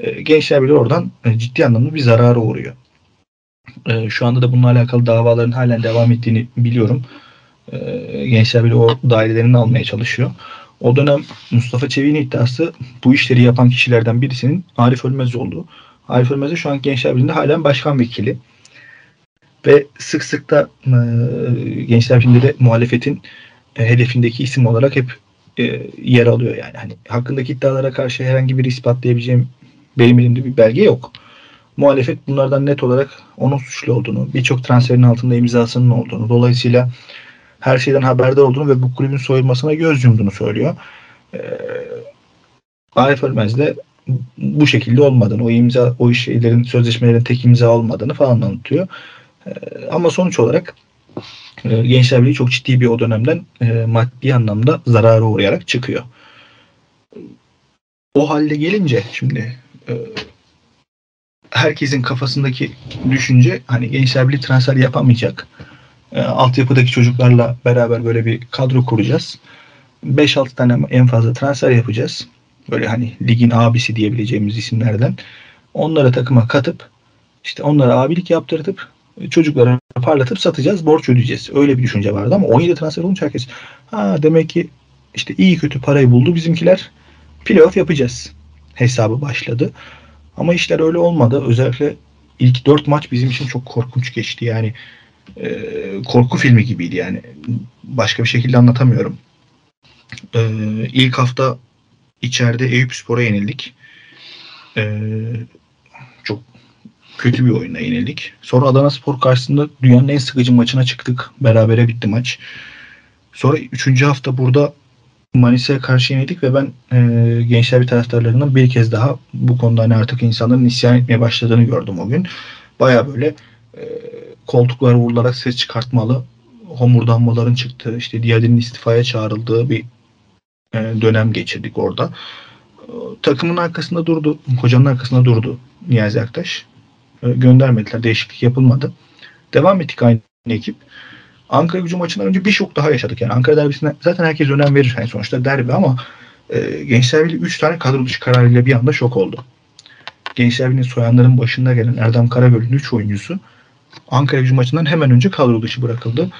Speaker 2: e, gençler bile oradan e, ciddi anlamda bir zarara uğruyor. E, şu anda da bununla alakalı davaların halen devam ettiğini biliyorum. E, gençler bile o dairelerini almaya çalışıyor. O dönem Mustafa Çevik'in iddiası bu işleri yapan kişilerden birisinin Arif Ölmez oldu. Arif Ölmez de şu an Gençler Birliği'nde halen başkan vekili. Ve sık sık da e, Gençler Birliği'nde de muhalefetin e, hedefindeki isim olarak hep e, yer alıyor yani. Hani hakkındaki iddialara karşı herhangi bir ispatlayabileceğim benim elimde bir belge yok. Muhalefet bunlardan net olarak onun suçlu olduğunu, birçok transferin altında imzasının olduğunu, dolayısıyla her şeyden haberdar olduğunu ve bu kulübün soyulmasına göz yumduğunu söylüyor. Ee, Arif Ölmez de bu şekilde olmadığını, o imza, o şeylerin, sözleşmelerin tek imza olmadığını falan anlatıyor. Ee, ama sonuç olarak e, Gençler Birliği çok ciddi bir o dönemden e, maddi anlamda zarara uğrayarak çıkıyor. O halde gelince şimdi e, herkesin kafasındaki düşünce hani Gençler Birliği transfer yapamayacak. Altyapıdaki çocuklarla beraber böyle bir kadro kuracağız. 5-6 tane en fazla transfer yapacağız. Böyle hani ligin abisi diyebileceğimiz isimlerden. Onları takıma katıp işte onlara abilik yaptırtıp çocuklara parlatıp satacağız, borç ödeyeceğiz. Öyle bir düşünce vardı ama 17 transfer olunca herkes ha demek ki işte iyi kötü parayı buldu bizimkiler. Playoff yapacağız hesabı başladı. Ama işler öyle olmadı. Özellikle ilk 4 maç bizim için çok korkunç geçti. Yani e, korku filmi gibiydi yani. Başka bir şekilde anlatamıyorum. E, ilk hafta içeride Eyüp Spor'a yenildik. E, kötü bir oyuna yenildik. Sonra Adana Spor karşısında dünyanın en sıkıcı maçına çıktık. Berabere bitti maç. Sonra 3. hafta burada Manisa'ya karşı yenildik ve ben e, gençler bir taraftarlarından bir kez daha bu konuda hani artık insanların isyan etmeye başladığını gördüm o gün. Baya böyle e, koltuklara vurularak ses çıkartmalı, homurdanmaların çıktığı, işte Diyadin'in istifaya çağrıldığı bir e, dönem geçirdik orada. takımın arkasında durdu. Hocanın arkasında durdu Niyazi Aktaş. E, göndermediler. Değişiklik yapılmadı. Devam ettik aynı ekip. Ankara gücü maçından önce bir şok daha yaşadık. Yani Ankara derbisine zaten herkes önem verir. Yani sonuçta derbi ama e, Gençler Birliği 3 tane kadro dışı kararıyla bir anda şok oldu. Gençler Birliği'nin soyanların başında gelen Erdem Karagöl'ün 3 oyuncusu Ankara gücü maçından hemen önce kadro dışı bırakıldı.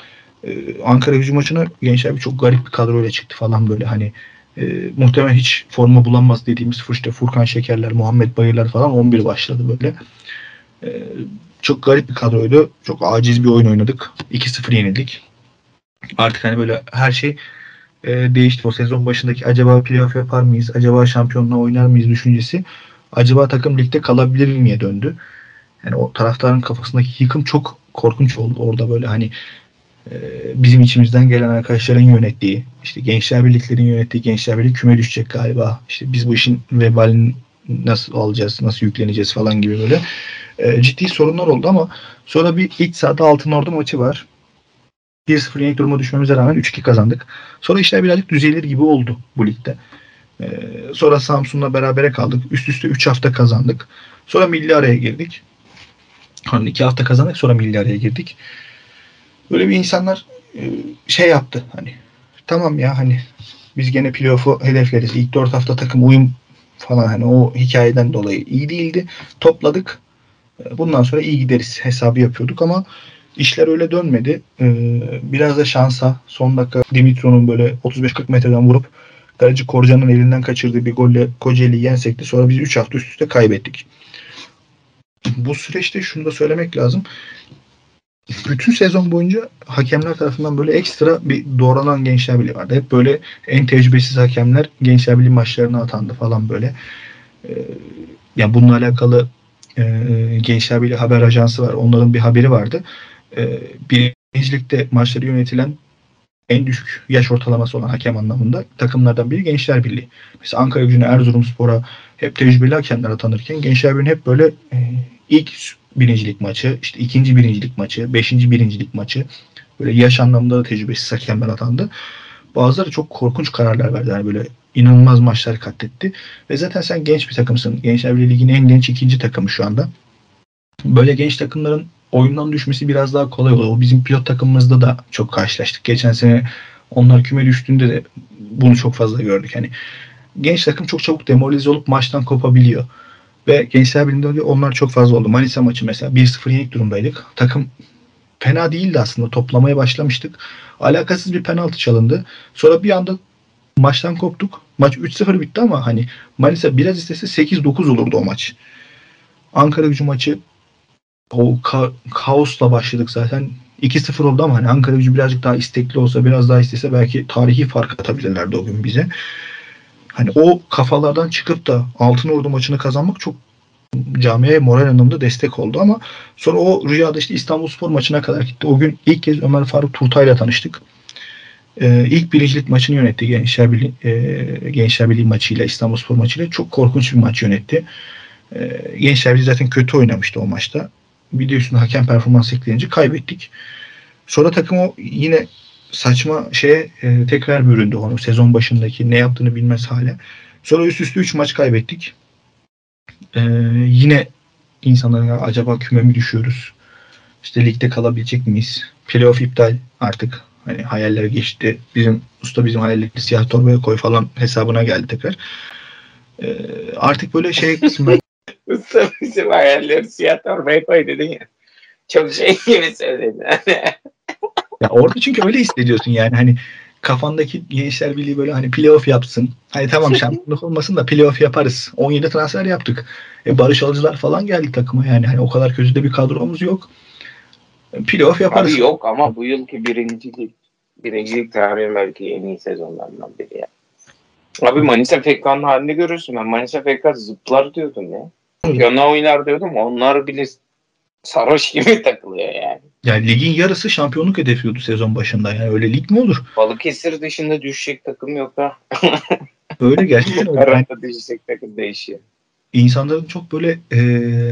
Speaker 2: Ee, Ankara gücü maçına Gençler bir çok garip bir kadroyla çıktı falan böyle hani e, muhtemelen hiç forma bulamaz dediğimiz işte Furkan Şekerler, Muhammed Bayırlar falan 11 başladı böyle. E, çok garip bir kadroydu. Çok aciz bir oyun oynadık. 2-0 yenildik. Artık hani böyle her şey e, değişti. O sezon başındaki acaba playoff yapar mıyız? Acaba şampiyonluğa oynar mıyız düşüncesi. Acaba takım ligde kalabilir miye döndü. Yani o taraftarın kafasındaki yıkım çok korkunç oldu. Orada böyle hani e, bizim içimizden gelen arkadaşların yönettiği, işte gençler birliklerin yönettiği gençler birlik küme düşecek galiba. İşte biz bu işin vebalini nasıl alacağız, nasıl yükleneceğiz falan gibi böyle e, ciddi sorunlar oldu ama sonra bir iç sahada Altın Ordu maçı var. 1-0 yenik duruma düşmemize rağmen 3-2 kazandık. Sonra işler birazcık düzelir gibi oldu bu ligde. Ee, sonra Samsun'la berabere kaldık. Üst üste 3 hafta kazandık. Sonra milli araya girdik. Hani 2 hafta kazandık sonra milli araya girdik. Böyle bir insanlar e, şey yaptı hani tamam ya hani biz gene playoff'u hedefleriz. İlk 4 hafta takım uyum falan hani o hikayeden dolayı iyi değildi. Topladık. E, bundan sonra iyi gideriz hesabı yapıyorduk ama işler öyle dönmedi. Ee, biraz da şansa son dakika Dimitro'nun böyle 35-40 metreden vurup Kaleci Korcan'ın elinden kaçırdığı bir golle Kocaeli'yi yensekti. Sonra biz 3 hafta üst üste kaybettik. Bu süreçte şunu da söylemek lazım. Bütün sezon boyunca hakemler tarafından böyle ekstra bir doğranan Gençler Birliği vardı. Hep böyle en tecrübesiz hakemler Gençler Birliği maçlarına atandı falan böyle. Ee, yani bununla alakalı e, Gençler Birliği haber ajansı var. Onların bir haberi vardı. E, birincilikte maçları yönetilen en düşük yaş ortalaması olan hakem anlamında takımlardan biri Gençler Birliği. Mesela Ankara Gücü'ne, Erzurumspor'a hep tecrübeli hakemler atanırken Gençler Birliği hep böyle e, ilk birincilik maçı, işte ikinci birincilik maçı, beşinci birincilik maçı böyle yaş anlamında da tecrübesiz hakemler atandı. Bazıları çok korkunç kararlar verdi. Yani böyle inanılmaz maçlar katletti. Ve zaten sen genç bir takımsın. Gençler Birliği Ligi'nin en genç ikinci takımı şu anda. Böyle genç takımların oyundan düşmesi biraz daha kolay oluyor. O bizim pilot takımımızda da çok karşılaştık. Geçen sene onlar küme düştüğünde de bunu çok fazla gördük. Hani genç takım çok çabuk demoralize olup maçtan kopabiliyor. Ve Gençler Birliği'nde onlar çok fazla oldu. Manisa maçı mesela 1-0 yenik durumdaydık. Takım fena değildi aslında. Toplamaya başlamıştık. Alakasız bir penaltı çalındı. Sonra bir anda maçtan koptuk. Maç 3-0 bitti ama hani Manisa biraz istese 8-9 olurdu o maç. Ankara gücü maçı o ka- kaosla başladık zaten. 2-0 oldu ama hani Ankara gücü birazcık daha istekli olsa, biraz daha istese belki tarihi fark atabilirlerdi o gün bize. Hani o kafalardan çıkıp da Altın Ordu maçını kazanmak çok camiye moral anlamda destek oldu ama sonra o rüyada işte İstanbul Spor maçına kadar gitti. O gün ilk kez Ömer Faruk Turtay'la tanıştık. Ee, ilk birincilik maçını yönetti Gençler Birliği, e, Gençler Birliği maçıyla İstanbul Spor maçıyla. Çok korkunç bir maç yönetti. Ee, Gençler Birliği zaten kötü oynamıştı o maçta biliyorsun hakem performans ekleyince kaybettik. Sonra takım o yine saçma şeye e, tekrar büründü onu sezon başındaki ne yaptığını bilmez hale. Sonra üst üste 3 maç kaybettik. E, yine insanların acaba küme mi düşüyoruz? İşte ligde kalabilecek miyiz? Playoff iptal artık. Hani hayaller geçti. Bizim usta bizim hayalleri siyah torbaya koy falan hesabına geldi tekrar. E, artık böyle şey kısmı
Speaker 1: Usta bizim hayalleri siyah torbaya koy dedin ya. Çok şey gibi söyledin.
Speaker 2: ya orada çünkü öyle hissediyorsun yani hani kafandaki gençler birliği böyle hani playoff yapsın. Hani tamam şampiyonluk olmasın da playoff yaparız. 17 transfer yaptık. E, Barış Alıcılar falan geldi takıma yani. Hani o kadar kötü de bir kadromuz yok. E, playoff yaparız.
Speaker 1: Abi yok ama bu yılki birincilik birincilik tarihi belki en iyi sezonlarından biri ya. Abi Manisa Fekkan'ın halini görürsün. Ben Manisa Fekkan zıplar diyordum ya. Yana oynar diyordum. Onlar bile sarhoş gibi takılıyor yani.
Speaker 2: Yani ligin yarısı şampiyonluk hedefliyordu sezon başında. Yani öyle lig mi olur?
Speaker 1: Balıkesir dışında düşecek takım yok ha.
Speaker 2: öyle gerçekten öyle.
Speaker 1: Karanta düşecek takım değişiyor.
Speaker 2: İnsanların çok böyle e,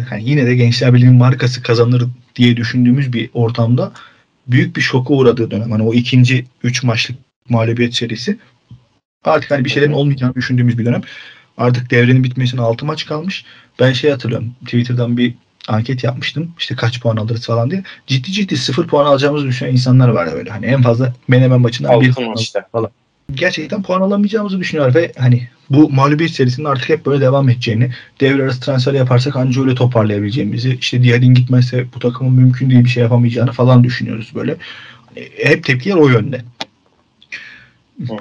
Speaker 2: hani yine de Gençler Birliği'nin markası kazanır diye düşündüğümüz bir ortamda büyük bir şoka uğradığı dönem. Hani o ikinci üç maçlık mağlubiyet serisi artık hani bir şeylerin olmayacağını düşündüğümüz bir dönem. Artık devrenin bitmesine 6 maç kalmış. Ben şey hatırlıyorum. Twitter'dan bir anket yapmıştım. İşte kaç puan alırız falan diye. Ciddi ciddi 0 puan alacağımızı düşünen insanlar var böyle. Hani en fazla Menemen maçından 1 puan
Speaker 1: maçta.
Speaker 2: falan. Gerçekten puan alamayacağımızı düşünüyor ve hani bu mağlubiyet serisinin artık hep böyle devam edeceğini, devre arası transfer yaparsak anca öyle toparlayabileceğimizi, işte Dialin gitmezse bu takımın mümkün değil bir şey yapamayacağını falan düşünüyoruz böyle. Hani hep tepkiler o yönde.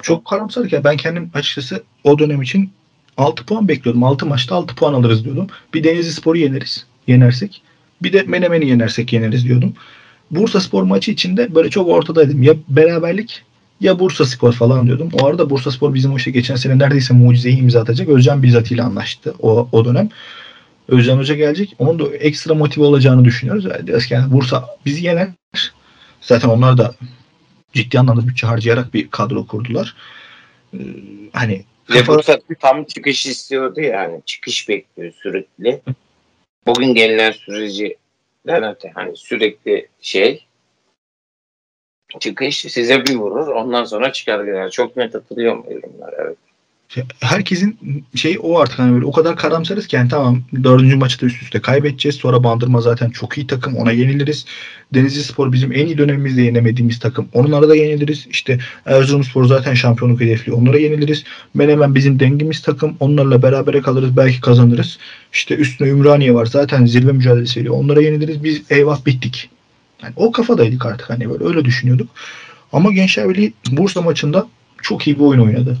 Speaker 2: Çok karamsarlık ya. Ben kendim açıkçası o dönem için 6 puan bekliyordum. 6 maçta 6 puan alırız diyordum. Bir Denizli Spor'u yeneriz. Yenersek. Bir de Menemen'i yenersek yeneriz diyordum. Bursa Spor maçı içinde böyle çok ortadaydım. Ya beraberlik ya Bursa Spor falan diyordum. O arada Bursa Spor bizim o işte geçen sene neredeyse mucizeyi imza atacak. Özcan bizzat ile anlaştı o, o dönem. Özcan Hoca gelecek. Onun da ekstra motive olacağını düşünüyoruz. Yani Bursa bizi yener. Zaten onlar da ciddi anlamda bütçe harcayarak bir kadro kurdular. Ee, hani
Speaker 1: kafa... Bursa tam çıkış istiyordu yani. Çıkış bekliyor sürekli. Bugün gelinen süreci öte hani sürekli şey çıkış size bir vurur ondan sonra çıkar gider. Çok net hatırlıyorum yorumlar evet.
Speaker 2: Şey, herkesin şey o artık hani böyle o kadar karamsarız ki yani tamam dördüncü maçı da üst üste kaybedeceğiz. Sonra Bandırma zaten çok iyi takım ona yeniliriz. Denizli Spor bizim en iyi dönemimizde yenemediğimiz takım. Onlara da yeniliriz. İşte Erzurumspor zaten şampiyonluk hedefli. Onlara yeniliriz. Menemen bizim dengimiz takım. Onlarla berabere kalırız. Belki kazanırız. İşte üstüne Ümraniye var. Zaten zirve mücadelesi veriyor. Onlara yeniliriz. Biz eyvah bittik. Yani o kafadaydık artık hani böyle öyle düşünüyorduk. Ama Gençler Birliği Bursa maçında çok iyi bir oyun oynadı.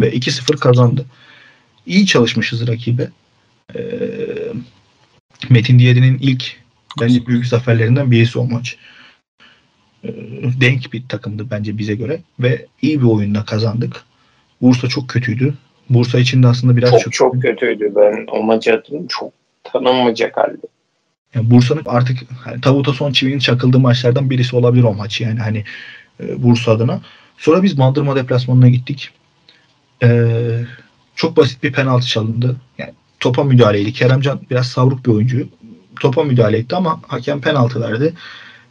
Speaker 2: Ve 2-0 kazandı. İyi çalışmışız rakibe. Ee, Metin Diyeri'nin ilk bence büyük zaferlerinden birisi o maç. Ee, denk bir takımdı bence bize göre ve iyi bir oyunda kazandık. Bursa çok kötüydü. Bursa için de aslında biraz
Speaker 1: çok çok, çok kötüydü. Ben o maçı hatırlıyorum. Çok tanınmayacak halde.
Speaker 2: Yani Bursa'nın artık hani, tavuta son çivinin çakıldığı maçlardan birisi olabilir o maç yani hani e, Bursa adına. Sonra biz Bandırma deplasmanına gittik. Ee, çok basit bir penaltı çalındı. Yani topa müdahaleydi. Keremcan biraz savruk bir oyuncu. Topa müdahale etti ama hakem penaltı verdi.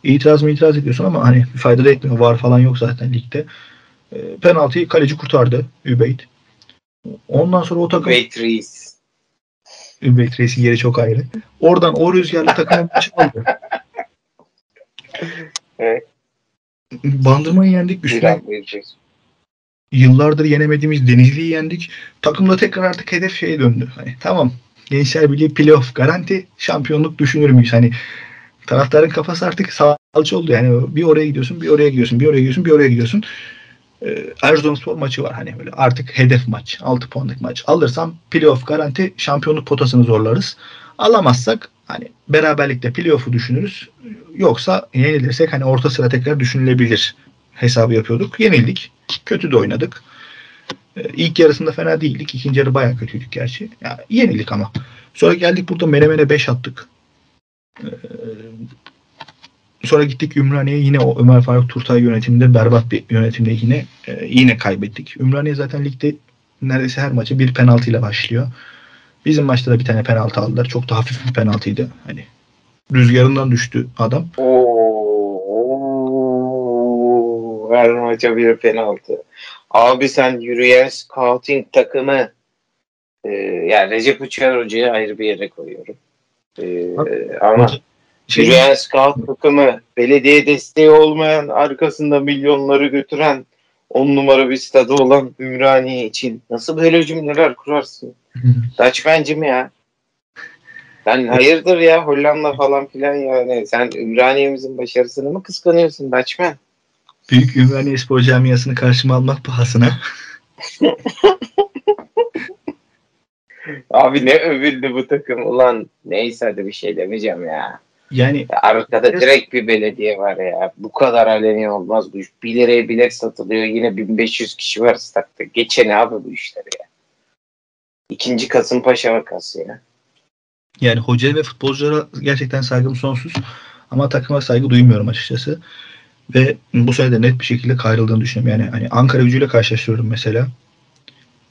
Speaker 2: İtiraz mı itiraz ediyorsun ama hani fayda da etmiyor. Var falan yok zaten ligde. E, penaltıyı kaleci kurtardı. Übeyt. Ondan sonra o takım...
Speaker 1: Übeyt Reis.
Speaker 2: Übeyt Reis'in yeri çok ayrı. Oradan o rüzgarlı takımın maçı aldı. Evet. Bandırmayı yendik. Üstüne yıllardır yenemediğimiz Denizli'yi yendik. Takımda tekrar artık hedef şeye döndü. Hani tamam Gençler Birliği playoff garanti şampiyonluk düşünür müyüz? Hani taraftarın kafası artık salça oldu. Yani bir oraya gidiyorsun, bir oraya gidiyorsun, bir oraya gidiyorsun, bir oraya gidiyorsun. Ee, Erzurumspor maçı var hani böyle artık hedef maç, 6 puanlık maç. Alırsam playoff garanti şampiyonluk potasını zorlarız. Alamazsak hani beraberlikte playoff'u düşünürüz. Yoksa yenilirsek hani orta sıra tekrar düşünülebilir hesabı yapıyorduk. Yenildik. Kötü de oynadık. Ee, ilk yarısında fena değildik. İkinci yarı bayağı kötüydük gerçi. Yani yenildik ama. Sonra geldik burada Menemen'e 5 attık. Ee, sonra gittik Ümraniye'ye yine o Ömer Faruk Turtay yönetiminde berbat bir yönetimde yine e, yine kaybettik. Ümraniye zaten ligde neredeyse her maçı bir penaltıyla başlıyor. Bizim maçta da bir tane penaltı aldılar. Çok da hafif bir penaltıydı. Hani rüzgarından düştü adam.
Speaker 1: Oo, her maça bir penaltı. Abi sen yürüyen scouting takımı e, yani Recep Uçar Hoca'yı ayrı bir yere koyuyorum. E, ama şey, yürüyen scout takımı belediye desteği olmayan arkasında milyonları götüren on numara bir stadı olan Ümraniye için nasıl böyle cümleler kurarsın? Dutchman'cı mı ya? Sen hayırdır ya Hollanda falan filan yani. Sen Ümraniye'mizin başarısını mı kıskanıyorsun Dutchman?
Speaker 2: Büyük Ümraniye Spor Camiası'nı karşıma almak pahasına.
Speaker 1: Abi ne övüldü bu takım ulan. Neyse hadi bir şey demeyeceğim ya. Yani arkada direkt bir belediye var ya. Bu kadar aleni olmaz bu iş. 1 liraya bilet satılıyor. Yine 1500 kişi var statta. Geçene abi bu işler ya. İkinci Kasımpaşa vakası ya.
Speaker 2: Yani hoca ve futbolculara gerçekten saygım sonsuz. Ama takıma saygı duymuyorum açıkçası. Ve bu sene de net bir şekilde kayrıldığını düşünüyorum. Yani hani Ankara gücüyle karşılaştırıyorum mesela.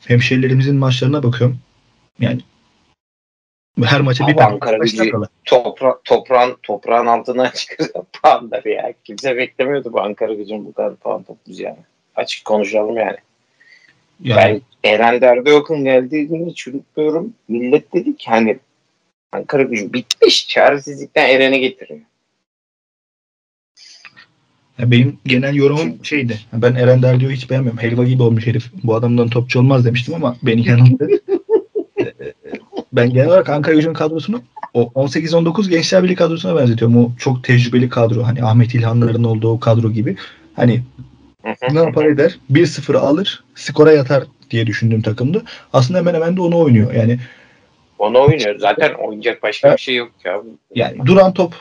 Speaker 2: Hemşehrilerimizin maçlarına bakıyorum. Yani her maça bir
Speaker 1: Ankara gücü topra toprağın, toprağın altından çıkıyor puanları ya. Kimse beklemiyordu bu Ankara gücünün bu kadar puan toplayacağını. Açık konuşalım yani. Yani, ben Eren Derdiyok'un geldiği günü çürütmüyorum. Millet dedi ki hani Ankara gücü bitmiş. Çaresizlikten Eren'e getiriyor.
Speaker 2: Ya benim genel yorumum şeydi. Ben Eren Derdiyok'u hiç beğenmiyorum. Helva gibi olmuş herif. Bu adamdan topçu olmaz demiştim ama beni yanıldı. ben genel olarak Ankara gücünün kadrosunu o 18-19 Gençler Birliği kadrosuna benzetiyorum. O çok tecrübeli kadro. Hani Ahmet İlhanların olduğu kadro gibi. Hani ne yapar eder? 1-0 alır, skora yatar diye düşündüğüm takımdı. Aslında hemen hemen de onu oynuyor. Yani
Speaker 1: onu oynuyor. Zaten oynayacak başka bir şey yok ya.
Speaker 2: Yani duran top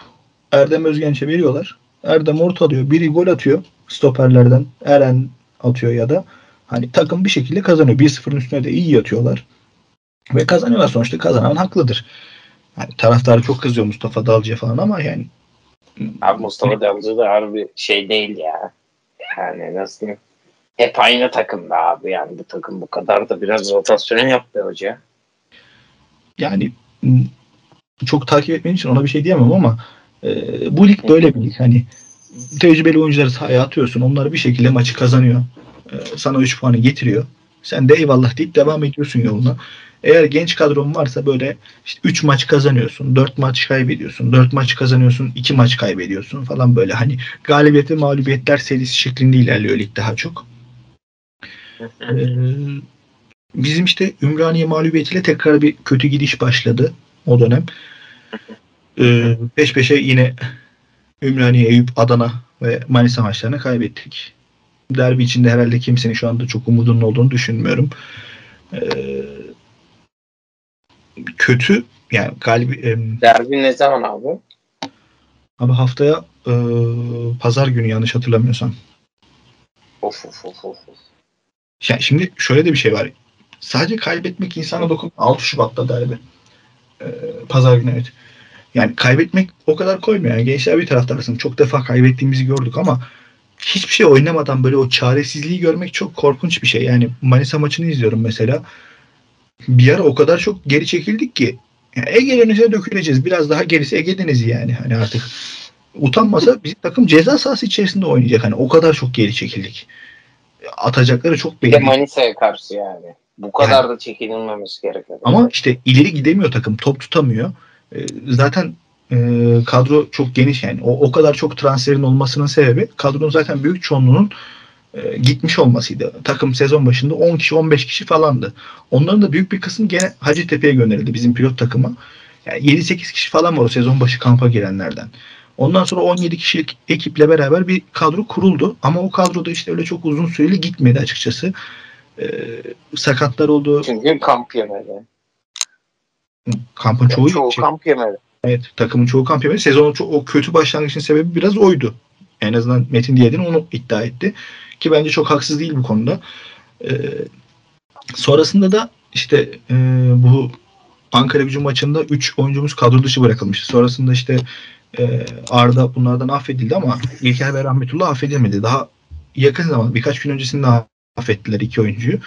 Speaker 2: Erdem Özgenç'e veriyorlar. Erdem orta alıyor. Biri gol atıyor stoperlerden. Eren atıyor ya da hani takım bir şekilde kazanıyor. 1-0'ın üstüne de iyi yatıyorlar. Ve kazanıyorlar sonuçta. Kazanan haklıdır. Yani taraftarı çok kızıyor Mustafa Dalcı'ya falan ama yani
Speaker 1: Abi Mustafa Dalcı da harbi şey değil ya. Yani nasıl diyeyim? Hep aynı takımda abi yani bu takım bu kadar da biraz rotasyon yaptı hoca.
Speaker 2: Yani çok takip etmediğim için ona bir şey diyemem ama e, bu lig böyle bir lig. Hani tecrübeli oyuncuları sahaya atıyorsun. Onlar bir şekilde maçı kazanıyor. E, sana 3 puanı getiriyor. Sen de eyvallah deyip devam ediyorsun yoluna. Eğer genç kadron varsa böyle işte 3 maç kazanıyorsun, 4 maç kaybediyorsun, 4 maç kazanıyorsun, 2 maç kaybediyorsun falan böyle hani galibiyet ve mağlubiyetler serisi şeklinde ilerliyor lig daha çok. ee, bizim işte Ümraniye mağlubiyetiyle tekrar bir kötü gidiş başladı o dönem. Ee, peş peşe yine Ümraniye, Eyüp, Adana ve Manisa maçlarını kaybettik. Derbi içinde herhalde kimsenin şu anda çok umudunun olduğunu düşünmüyorum. Ee, kötü yani galibi e,
Speaker 1: Derbi ne zaman abi?
Speaker 2: Abi haftaya e, pazar günü yanlış hatırlamıyorsam.
Speaker 1: Of of of of.
Speaker 2: Yani şimdi şöyle de bir şey var. Sadece kaybetmek insana dokun. 6 Şubat'ta derbi. E, pazar günü evet. Yani kaybetmek o kadar koymuyor. Yani gençler bir taraftarsın. Çok defa kaybettiğimizi gördük ama hiçbir şey oynamadan böyle o çaresizliği görmek çok korkunç bir şey. Yani Manisa maçını izliyorum mesela bir ara o kadar çok geri çekildik ki yani Ege Denizi'ne döküleceğiz. Biraz daha gerisi Ege Denizi yani. Hani artık utanmasa bizim takım ceza sahası içerisinde oynayacak. Hani o kadar çok geri çekildik. Atacakları çok
Speaker 1: belli. Manisa'ya karşı yani. Bu kadar yani. da çekilmemesi gerekiyor.
Speaker 2: Ama işte ileri gidemiyor takım. Top tutamıyor. Ee, zaten e, kadro çok geniş yani. O, o kadar çok transferin olmasının sebebi kadronun zaten büyük çoğunluğunun e, gitmiş olmasıydı. Takım sezon başında 10 kişi 15 kişi falandı. Onların da büyük bir kısmı gene Hacettepe'ye gönderildi bizim pilot takıma. Yani 7-8 kişi falan var o sezon başı kampa girenlerden. Ondan sonra 17 kişilik ekiple beraber bir kadro kuruldu. Ama o kadroda işte öyle çok uzun süreli gitmedi açıkçası. Ee, sakatlar oldu.
Speaker 1: Çünkü kamp yemedi.
Speaker 2: Kampın çoğu,
Speaker 1: çoğu şey, kamp yemedi.
Speaker 2: Evet takımın çoğu kamp yemedi. Sezonun çok, o kötü başlangıçın sebebi biraz oydu. En azından Metin Diyedin onu iddia etti. Ki bence çok haksız değil bu konuda. E, sonrasında da işte e, bu Ankara gücü maçında 3 oyuncumuz kadro dışı bırakılmıştı. Sonrasında işte e, Arda bunlardan affedildi ama İlker ve Rahmetullah affedilmedi. Daha yakın zaman birkaç gün öncesinde affettiler iki oyuncuyu.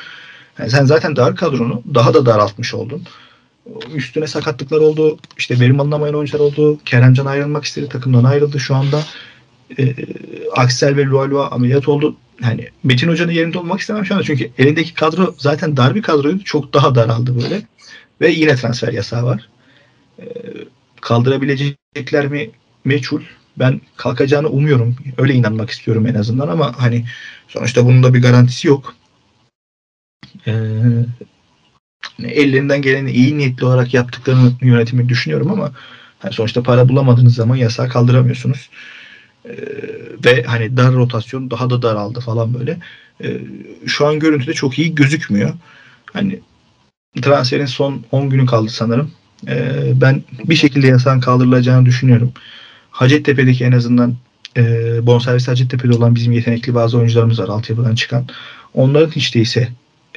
Speaker 2: Yani sen zaten dar kadronu daha da daraltmış oldun. Üstüne sakatlıklar oldu. İşte verim alınamayan oyuncular oldu. Keremcan ayrılmak istedi. Takımdan ayrıldı şu anda. E, Aksel ve Lualua ameliyat oldu hani Metin Hoca'nın yerinde olmak istemem şu anda. Çünkü elindeki kadro zaten dar bir kadroydu. Çok daha daraldı böyle. Ve yine transfer yasağı var. Ee, kaldırabilecekler mi meçhul. Ben kalkacağını umuyorum. Öyle inanmak istiyorum en azından ama hani sonuçta bunun da bir garantisi yok. Ee, ellerinden geleni iyi niyetli olarak yaptıklarını yönetimi düşünüyorum ama hani sonuçta para bulamadığınız zaman yasağı kaldıramıyorsunuz. Ee, ve hani dar rotasyon daha da daraldı falan böyle. Ee, şu an görüntüde çok iyi gözükmüyor. Hani transferin son 10 günü kaldı sanırım. Ee, ben bir şekilde yasağın kaldırılacağını düşünüyorum. Hacettepe'deki en azından e, bonservis Hacettepe'de olan bizim yetenekli bazı oyuncularımız var altyapıdan çıkan. Onların hiç değilse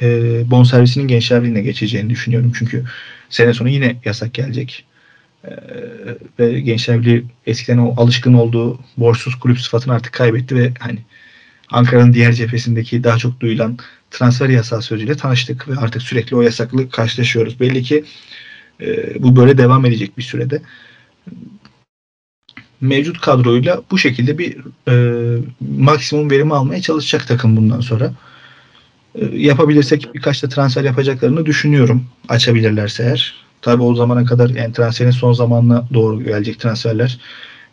Speaker 2: e, bonservisinin gençler geçeceğini düşünüyorum. Çünkü sene sonu yine yasak gelecek. Ee, ve Gençler eskiden o alışkın olduğu borçsuz kulüp sıfatını artık kaybetti ve hani Ankara'nın diğer cephesindeki daha çok duyulan transfer yasağı sözüyle tanıştık ve artık sürekli o yasaklı karşılaşıyoruz. Belli ki e, bu böyle devam edecek bir sürede. Mevcut kadroyla bu şekilde bir e, maksimum verimi almaya çalışacak takım bundan sonra. E, yapabilirsek birkaç da transfer yapacaklarını düşünüyorum. Açabilirlerse eğer. Tabi o zamana kadar yani transferin son zamanına doğru gelecek transferler.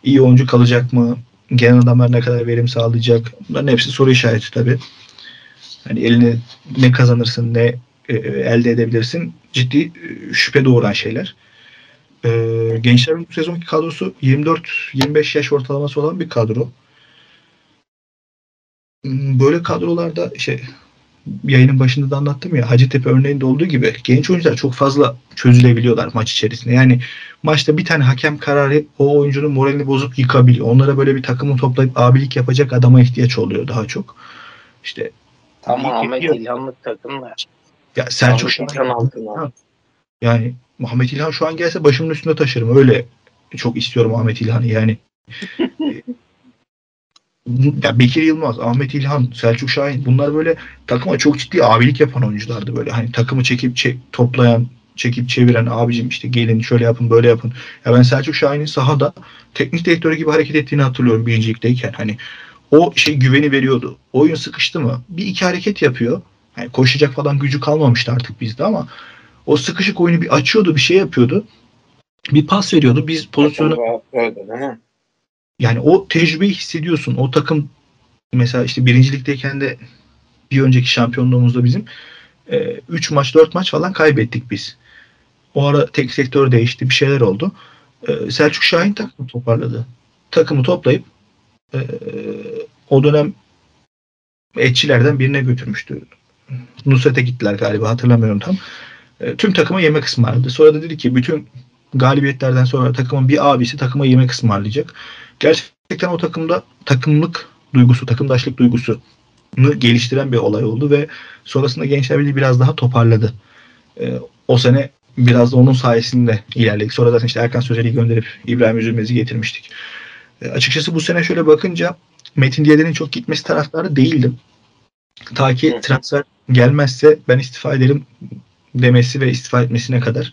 Speaker 2: İyi oyuncu kalacak mı? Genel adamlar ne kadar verim sağlayacak? Bunların hepsi soru işareti tabi. Hani eline ne kazanırsın, ne e, elde edebilirsin ciddi e, şüphe doğuran şeyler. E, gençlerin bu sezonki kadrosu 24-25 yaş ortalaması olan bir kadro. Hmm, böyle kadrolarda şey yayının başında da anlattım ya Hacettepe örneğinde olduğu gibi genç oyuncular çok fazla çözülebiliyorlar maç içerisinde. Yani maçta bir tane hakem kararı o oyuncunun moralini bozup yıkabiliyor. Onlara böyle bir takımı toplayıp abilik yapacak adama ihtiyaç oluyor daha çok. İşte
Speaker 1: tamamen ilhamlık takımlar.
Speaker 2: Ya Selçuk altına. Yani Muhammed İlhan şu an gelse başımın üstünde taşırım. Öyle çok istiyorum Muhammed İlhan'ı yani. ya Bekir Yılmaz, Ahmet İlhan, Selçuk Şahin bunlar böyle takıma çok ciddi abilik yapan oyunculardı böyle. Hani takımı çekip çek, toplayan, çekip çeviren abicim işte gelin şöyle yapın böyle yapın. Ya ben Selçuk Şahin'in sahada teknik direktörü gibi hareket ettiğini hatırlıyorum birincilikteyken. Hani o şey güveni veriyordu. Oyun sıkıştı mı bir iki hareket yapıyor. Yani koşacak falan gücü kalmamıştı artık bizde ama o sıkışık oyunu bir açıyordu, bir şey yapıyordu. Bir pas veriyordu. Biz pozisyonu yani o tecrübeyi hissediyorsun. O takım mesela işte birincilikteyken de bir önceki şampiyonluğumuzda bizim 3 e, maç 4 maç falan kaybettik biz. O ara tek sektör değişti. Bir şeyler oldu. E, Selçuk Şahin takımı toparladı. Takımı toplayıp e, o dönem etçilerden birine götürmüştü. Nusret'e gittiler galiba hatırlamıyorum tam. Tüm takıma yemek ısmarladı. Sonra da dedi ki bütün galibiyetlerden sonra takımın bir abisi takıma yemek ısmarlayacak. Gerçekten o takımda takımlık duygusu, takımdaşlık duygusunu geliştiren bir olay oldu ve sonrasında Gençler Birliği biraz daha toparladı. E, o sene biraz da onun sayesinde ilerledik. Sonra zaten işte Erkan Sözeli'yi gönderip İbrahim Üzülmez'i getirmiştik. E, açıkçası bu sene şöyle bakınca Metin Diyeler'in çok gitmesi taraftarı değildim. Ta ki transfer gelmezse ben istifa ederim demesi ve istifa etmesine kadar.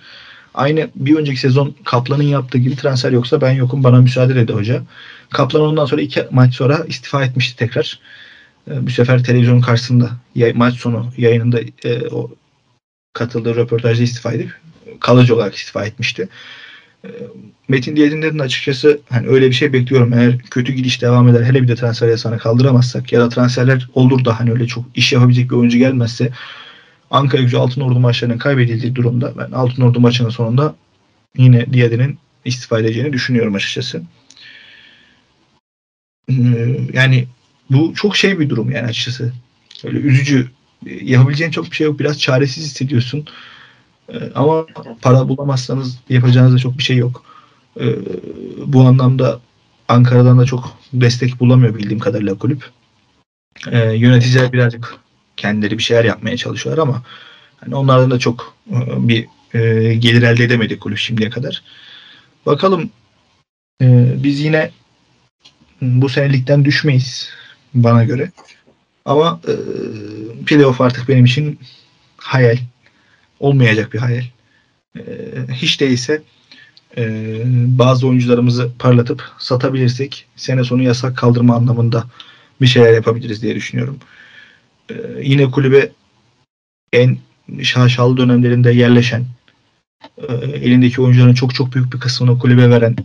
Speaker 2: Aynı bir önceki sezon Kaplan'ın yaptığı gibi transfer yoksa ben yokum bana müsaade dedi hoca. Kaplan ondan sonra iki maç sonra istifa etmişti tekrar. Ee, bu sefer televizyonun karşısında maç sonu yayınında e, o katıldığı röportajda istifa edip kalıcı olarak istifa etmişti. Ee, Metin Diyet'in de açıkçası hani öyle bir şey bekliyorum. Eğer kötü gidiş devam eder hele bir de transfer yasağını kaldıramazsak ya da transferler olur da hani öyle çok iş yapabilecek bir oyuncu gelmezse Ankara gücü Altın Ordu maçlarının kaybedildiği durumda ben Altın Ordu maçının sonunda yine Diyadin'in istifa edeceğini düşünüyorum açıkçası. Ee, yani bu çok şey bir durum yani açıkçası. Öyle üzücü. Yapabileceğin çok bir şey yok. Biraz çaresiz hissediyorsun. Ee, ama para bulamazsanız yapacağınız da çok bir şey yok. Ee, bu anlamda Ankara'dan da çok destek bulamıyor bildiğim kadarıyla kulüp. Yöneticiler birazcık kendileri bir şeyler yapmaya çalışıyorlar ama hani onlardan da çok e, bir e, gelir elde edemedi kulüp şimdiye kadar. Bakalım e, biz yine bu senelikten düşmeyiz bana göre. Ama e, playoff artık benim için hayal. Olmayacak bir hayal. E, hiç değilse e, bazı oyuncularımızı parlatıp satabilirsek sene sonu yasak kaldırma anlamında bir şeyler yapabiliriz diye düşünüyorum. E, yine kulübe en şaşalı dönemlerinde yerleşen e, elindeki oyuncuların çok çok büyük bir kısmını kulübe veren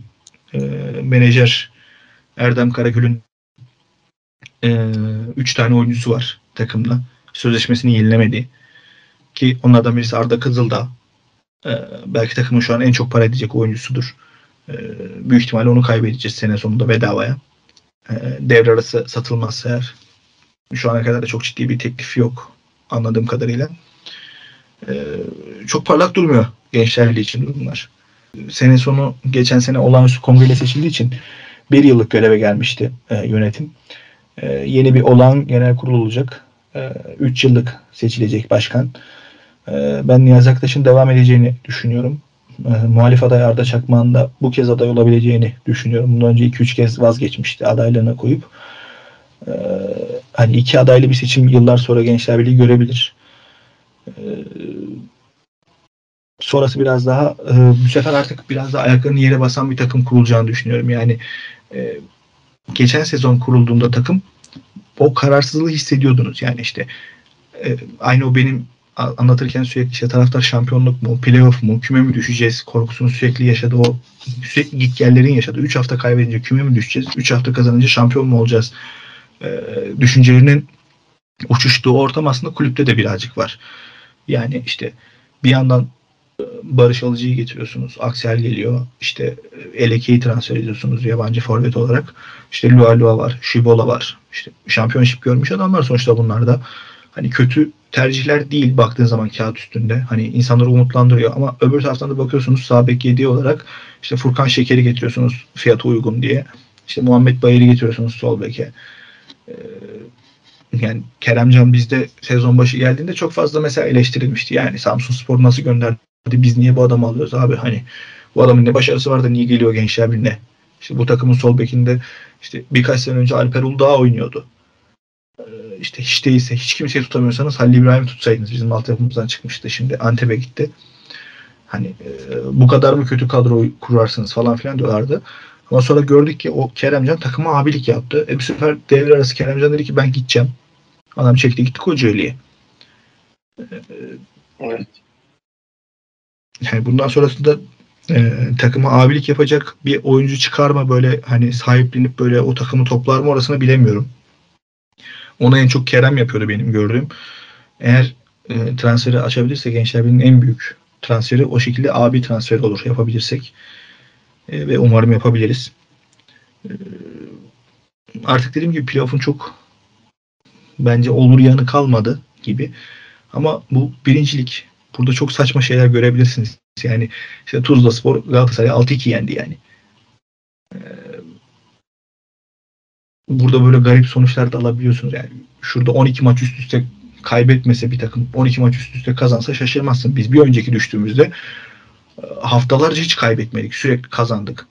Speaker 2: e, menajer Erdem Karagül'ün e, üç tane oyuncusu var takımda. Sözleşmesini yenilemedi. Ki onlardan birisi Arda Kızıldağ. E, belki takımın şu an en çok para edecek oyuncusudur. E, büyük ihtimalle onu kaybedeceğiz sene sonunda bedavaya. E, devre arası satılmazsa eğer. Şu ana kadar da çok ciddi bir teklif yok anladığım kadarıyla. E, çok parlak durmuyor gençler için durumlar. Sene sonu geçen sene olağanüstü kongreyle seçildiği için bir yıllık göreve gelmişti e, yönetim. E, yeni bir olağan genel kurul olacak. 3 e, yıllık seçilecek başkan. E, ben Niyazi Aktaş'ın devam edeceğini düşünüyorum. E, muhalif aday Arda Çakmak'ın da bu kez aday olabileceğini düşünüyorum. Bundan önce 2-3 kez vazgeçmişti adaylarına koyup. E, hani iki adaylı bir seçim yıllar sonra Gençler Birliği görebilir. E, sonrası biraz daha e, bu sefer artık biraz daha ayaklarını yere basan bir takım kurulacağını düşünüyorum. Yani e, geçen sezon kurulduğunda takım o kararsızlığı hissediyordunuz. Yani işte e, aynı o benim anlatırken sürekli işte taraftar şampiyonluk mu, playoff mu, küme mi düşeceğiz korkusunu sürekli yaşadı. O sürekli git gellerin yaşadı. 3 hafta kaybedince küme mi düşeceğiz? 3 hafta kazanınca şampiyon mu olacağız? E, düşüncelerinin uçuştuğu ortam aslında kulüpte de birazcık var. Yani işte bir yandan e, Barış Alıcı'yı getiriyorsunuz. Aksel geliyor. İşte Eleke'yi transfer ediyorsunuz yabancı forvet olarak. İşte Lua Lua var. Shibola var. İşte şampiyonşip görmüş adamlar sonuçta bunlar da. Hani kötü tercihler değil baktığın zaman kağıt üstünde. Hani insanları umutlandırıyor ama öbür taraftan da bakıyorsunuz sağ bek 7 olarak işte Furkan Şeker'i getiriyorsunuz fiyatı uygun diye. İşte Muhammed Bayır'ı getiriyorsunuz sol beke. Ee, yani Keremcan bizde sezon başı geldiğinde çok fazla mesela eleştirilmişti. Yani Samsun Spor nasıl gönderdi? Biz niye bu adamı alıyoruz abi? Hani bu adamın ne başarısı var da niye geliyor Gençler Birliği'ne? İşte bu takımın sol bekinde işte birkaç sene önce Alper Uludağ oynuyordu. Ee, işte hiç değilse hiç kimseyi tutamıyorsanız Halil İbrahim'i tutsaydınız. Bizim altyapımızdan çıkmıştı. Şimdi Antep'e gitti. Hani e, bu kadar mı kötü kadro kurarsınız falan filan diyorlardı. Ama sonra gördük ki o Keremcan takıma abilik yaptı. E bu sefer devre arası Keremcan dedi ki ben gideceğim. Adam çekti gitti Kocaeli'ye. Evet. Yani bundan sonrasında e, takıma abilik yapacak bir oyuncu çıkar mı böyle hani sahiplenip böyle o takımı toplar mı orasını bilemiyorum. Ona en çok Kerem yapıyordu benim gördüğüm. Eğer e, transferi açabilirse Gençler Birliği'nin en büyük transferi o şekilde abi transferi olur yapabilirsek. E, ve umarım yapabiliriz. E, artık dediğim gibi playoff'un çok bence olur yanı kalmadı gibi. Ama bu birincilik. Burada çok saçma şeyler görebilirsiniz. Yani işte Tuzla Spor Galatasaray 6-2 yendi yani. Ee, burada böyle garip sonuçlar da alabiliyorsunuz. Yani şurada 12 maç üst üste kaybetmese bir takım 12 maç üst üste kazansa şaşırmazsın. Biz bir önceki düştüğümüzde e, haftalarca hiç kaybetmedik. Sürekli kazandık.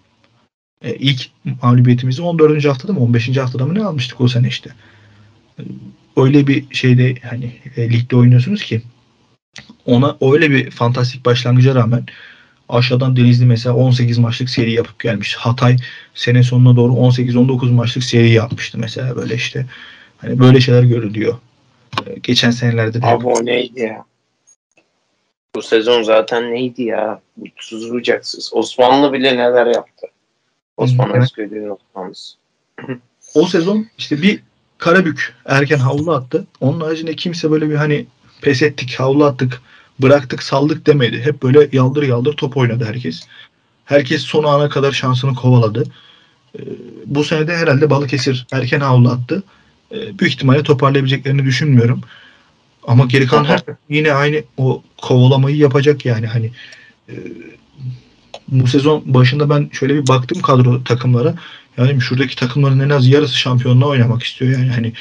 Speaker 2: E, ilk mağlubiyetimizi 14. haftada mı 15. haftada mı ne almıştık o sene işte. E, öyle bir şeyde hani e, ligde oynuyorsunuz ki ona öyle bir fantastik başlangıca rağmen aşağıdan Denizli mesela 18 maçlık seri yapıp gelmiş. Hatay sene sonuna doğru 18-19 maçlık seri yapmıştı mesela böyle işte. Hani böyle şeyler görülüyor. Ee, geçen senelerde de.
Speaker 1: Abi o neydi ya? Bu sezon zaten neydi ya? Mutsuz bucaksız. Osmanlı bile neler yaptı. Osmanlı Esköy'ün Osmanlısı.
Speaker 2: o sezon işte bir Karabük erken havlu attı. Onun haricinde kimse böyle bir hani pes ettik, havlu attık, bıraktık, saldık demedi. Hep böyle yaldır yaldır top oynadı herkes. Herkes son ana kadar şansını kovaladı. Ee, bu sene de herhalde Balıkesir erken havlu attı. Ee, büyük ihtimalle toparlayabileceklerini düşünmüyorum. Ama geri kalan her yine aynı o kovalamayı yapacak yani hani e, bu sezon başında ben şöyle bir baktım kadro takımlara. Yani şuradaki takımların en az yarısı şampiyonluğa oynamak istiyor. Yani hani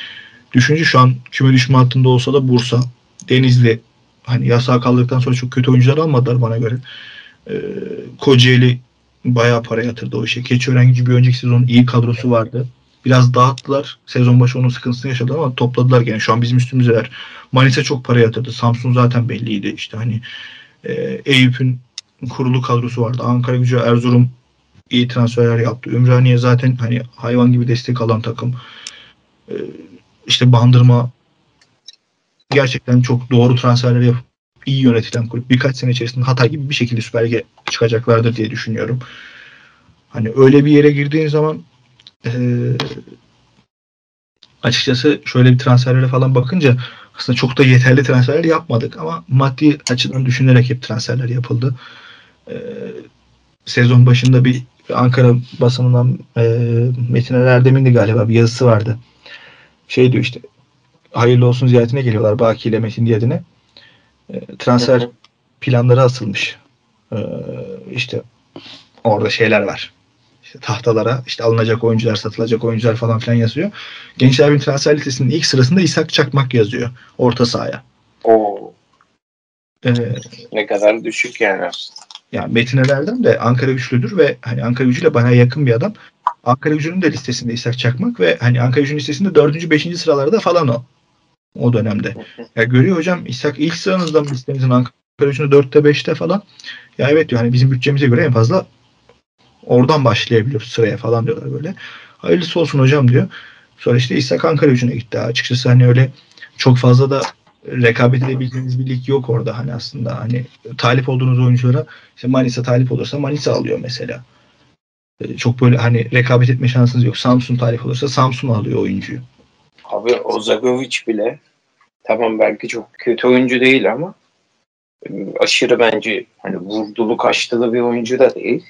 Speaker 2: düşünce şu an küme düşme hattında olsa da Bursa, Denizli hani yasağı kaldıktan sonra çok kötü oyuncular almadılar bana göre. Ee, Kocaeli bayağı para yatırdı o işe. Keçiören gibi bir önceki sezon iyi kadrosu vardı. Biraz dağıttılar. Sezon başı onun sıkıntısını yaşadı ama topladılar gene. Şu an bizim üstümüzdeler. Manisa çok para yatırdı. Samsun zaten belliydi. İşte hani e, Eyüp'ün kurulu kadrosu vardı. Ankara gücü Erzurum iyi transferler yaptı. Ümraniye zaten hani hayvan gibi destek alan takım. Ee, işte Bandırma gerçekten çok doğru transferler yapıp iyi yönetilen kulüp. Birkaç sene içerisinde Hatay gibi bir şekilde Süper Lig'e çıkacaklardır diye düşünüyorum. Hani öyle bir yere girdiğin zaman e, açıkçası şöyle bir transferlere falan bakınca aslında çok da yeterli transferler yapmadık ama maddi açıdan düşünerek hep transferler yapıldı. E, sezon başında bir Ankara basınından e, Metin Erdem'in de galiba bir yazısı vardı. Şey diyor işte hayırlı olsun ziyaretine geliyorlar Baki ile Metin Diyadin'e. E, transfer planları asılmış. E, işte orada şeyler var. İşte tahtalara işte alınacak oyuncular, satılacak oyuncular falan filan yazıyor. Gençler Birliği transfer listesinin ilk sırasında İshak Çakmak yazıyor orta sahaya.
Speaker 1: Oo. Ee, ne kadar düşük yani aslında.
Speaker 2: Yani Metin Erdem de Ankara güçlüdür ve hani Ankara gücüyle bana yakın bir adam. Ankara gücünün de listesinde İshak Çakmak ve hani Ankara gücünün listesinde dördüncü, beşinci sıralarda falan o. O dönemde. Ya görüyor hocam İshak ilk sıranızdan listenizin Ankara gücünü dörtte beşte falan. Ya evet diyor hani bizim bütçemize göre en fazla oradan başlayabiliyoruz sıraya falan diyorlar böyle. Hayırlısı olsun hocam diyor. Sonra işte İshak Ankara gücüne gitti. Açıkçası hani öyle çok fazla da rekabet edebildiğiniz bir lig yok orada hani aslında hani talip olduğunuz oyunculara işte Manisa talip olursa Manisa alıyor mesela. E, çok böyle hani rekabet etme şansınız yok. Samsun talip olursa Samsun alıyor oyuncuyu.
Speaker 1: Abi Ozagovic bile tamam belki çok kötü oyuncu değil ama aşırı bence hani vurdulu kaçtılı bir oyuncu da değil.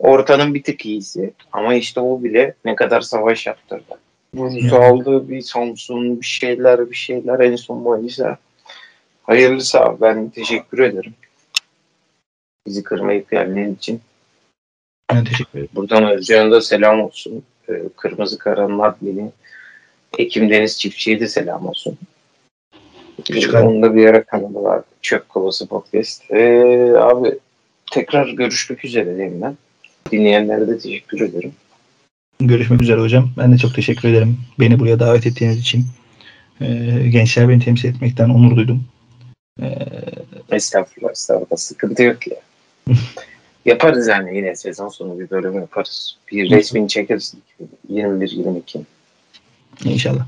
Speaker 1: Ortanın bir tık iyisi ama işte o bile ne kadar savaş yaptırdı. Bursa aldı bir Samsun bir şeyler bir şeyler en son Manisa. Hayırlısı abi ben teşekkür ederim. Bizi kırmayıp geldiğin için.
Speaker 2: Ben teşekkür ederim.
Speaker 1: Buradan Özcan'a da selam olsun. Ee, Kırmızı Karan'ın admini. Ekim Deniz Çiftçi'ye de selam olsun.
Speaker 2: Küçük
Speaker 1: Onun da bir ara kanalı var. Çöp Kovası Podcast. Ee, abi tekrar görüşmek üzere diyeyim ben. Dinleyenlere de teşekkür ederim.
Speaker 2: Görüşmek üzere hocam. Ben de çok teşekkür ederim. Beni buraya davet ettiğiniz için. Ee, gençler beni temsil etmekten onur duydum. Ee,
Speaker 1: Estağfurullah, estağfurullah. Sıkıntı yok ya. yaparız yani yine sezon sonu bir bölüm yaparız. Bir resmini çekeriz. 21-22.
Speaker 2: inşallah.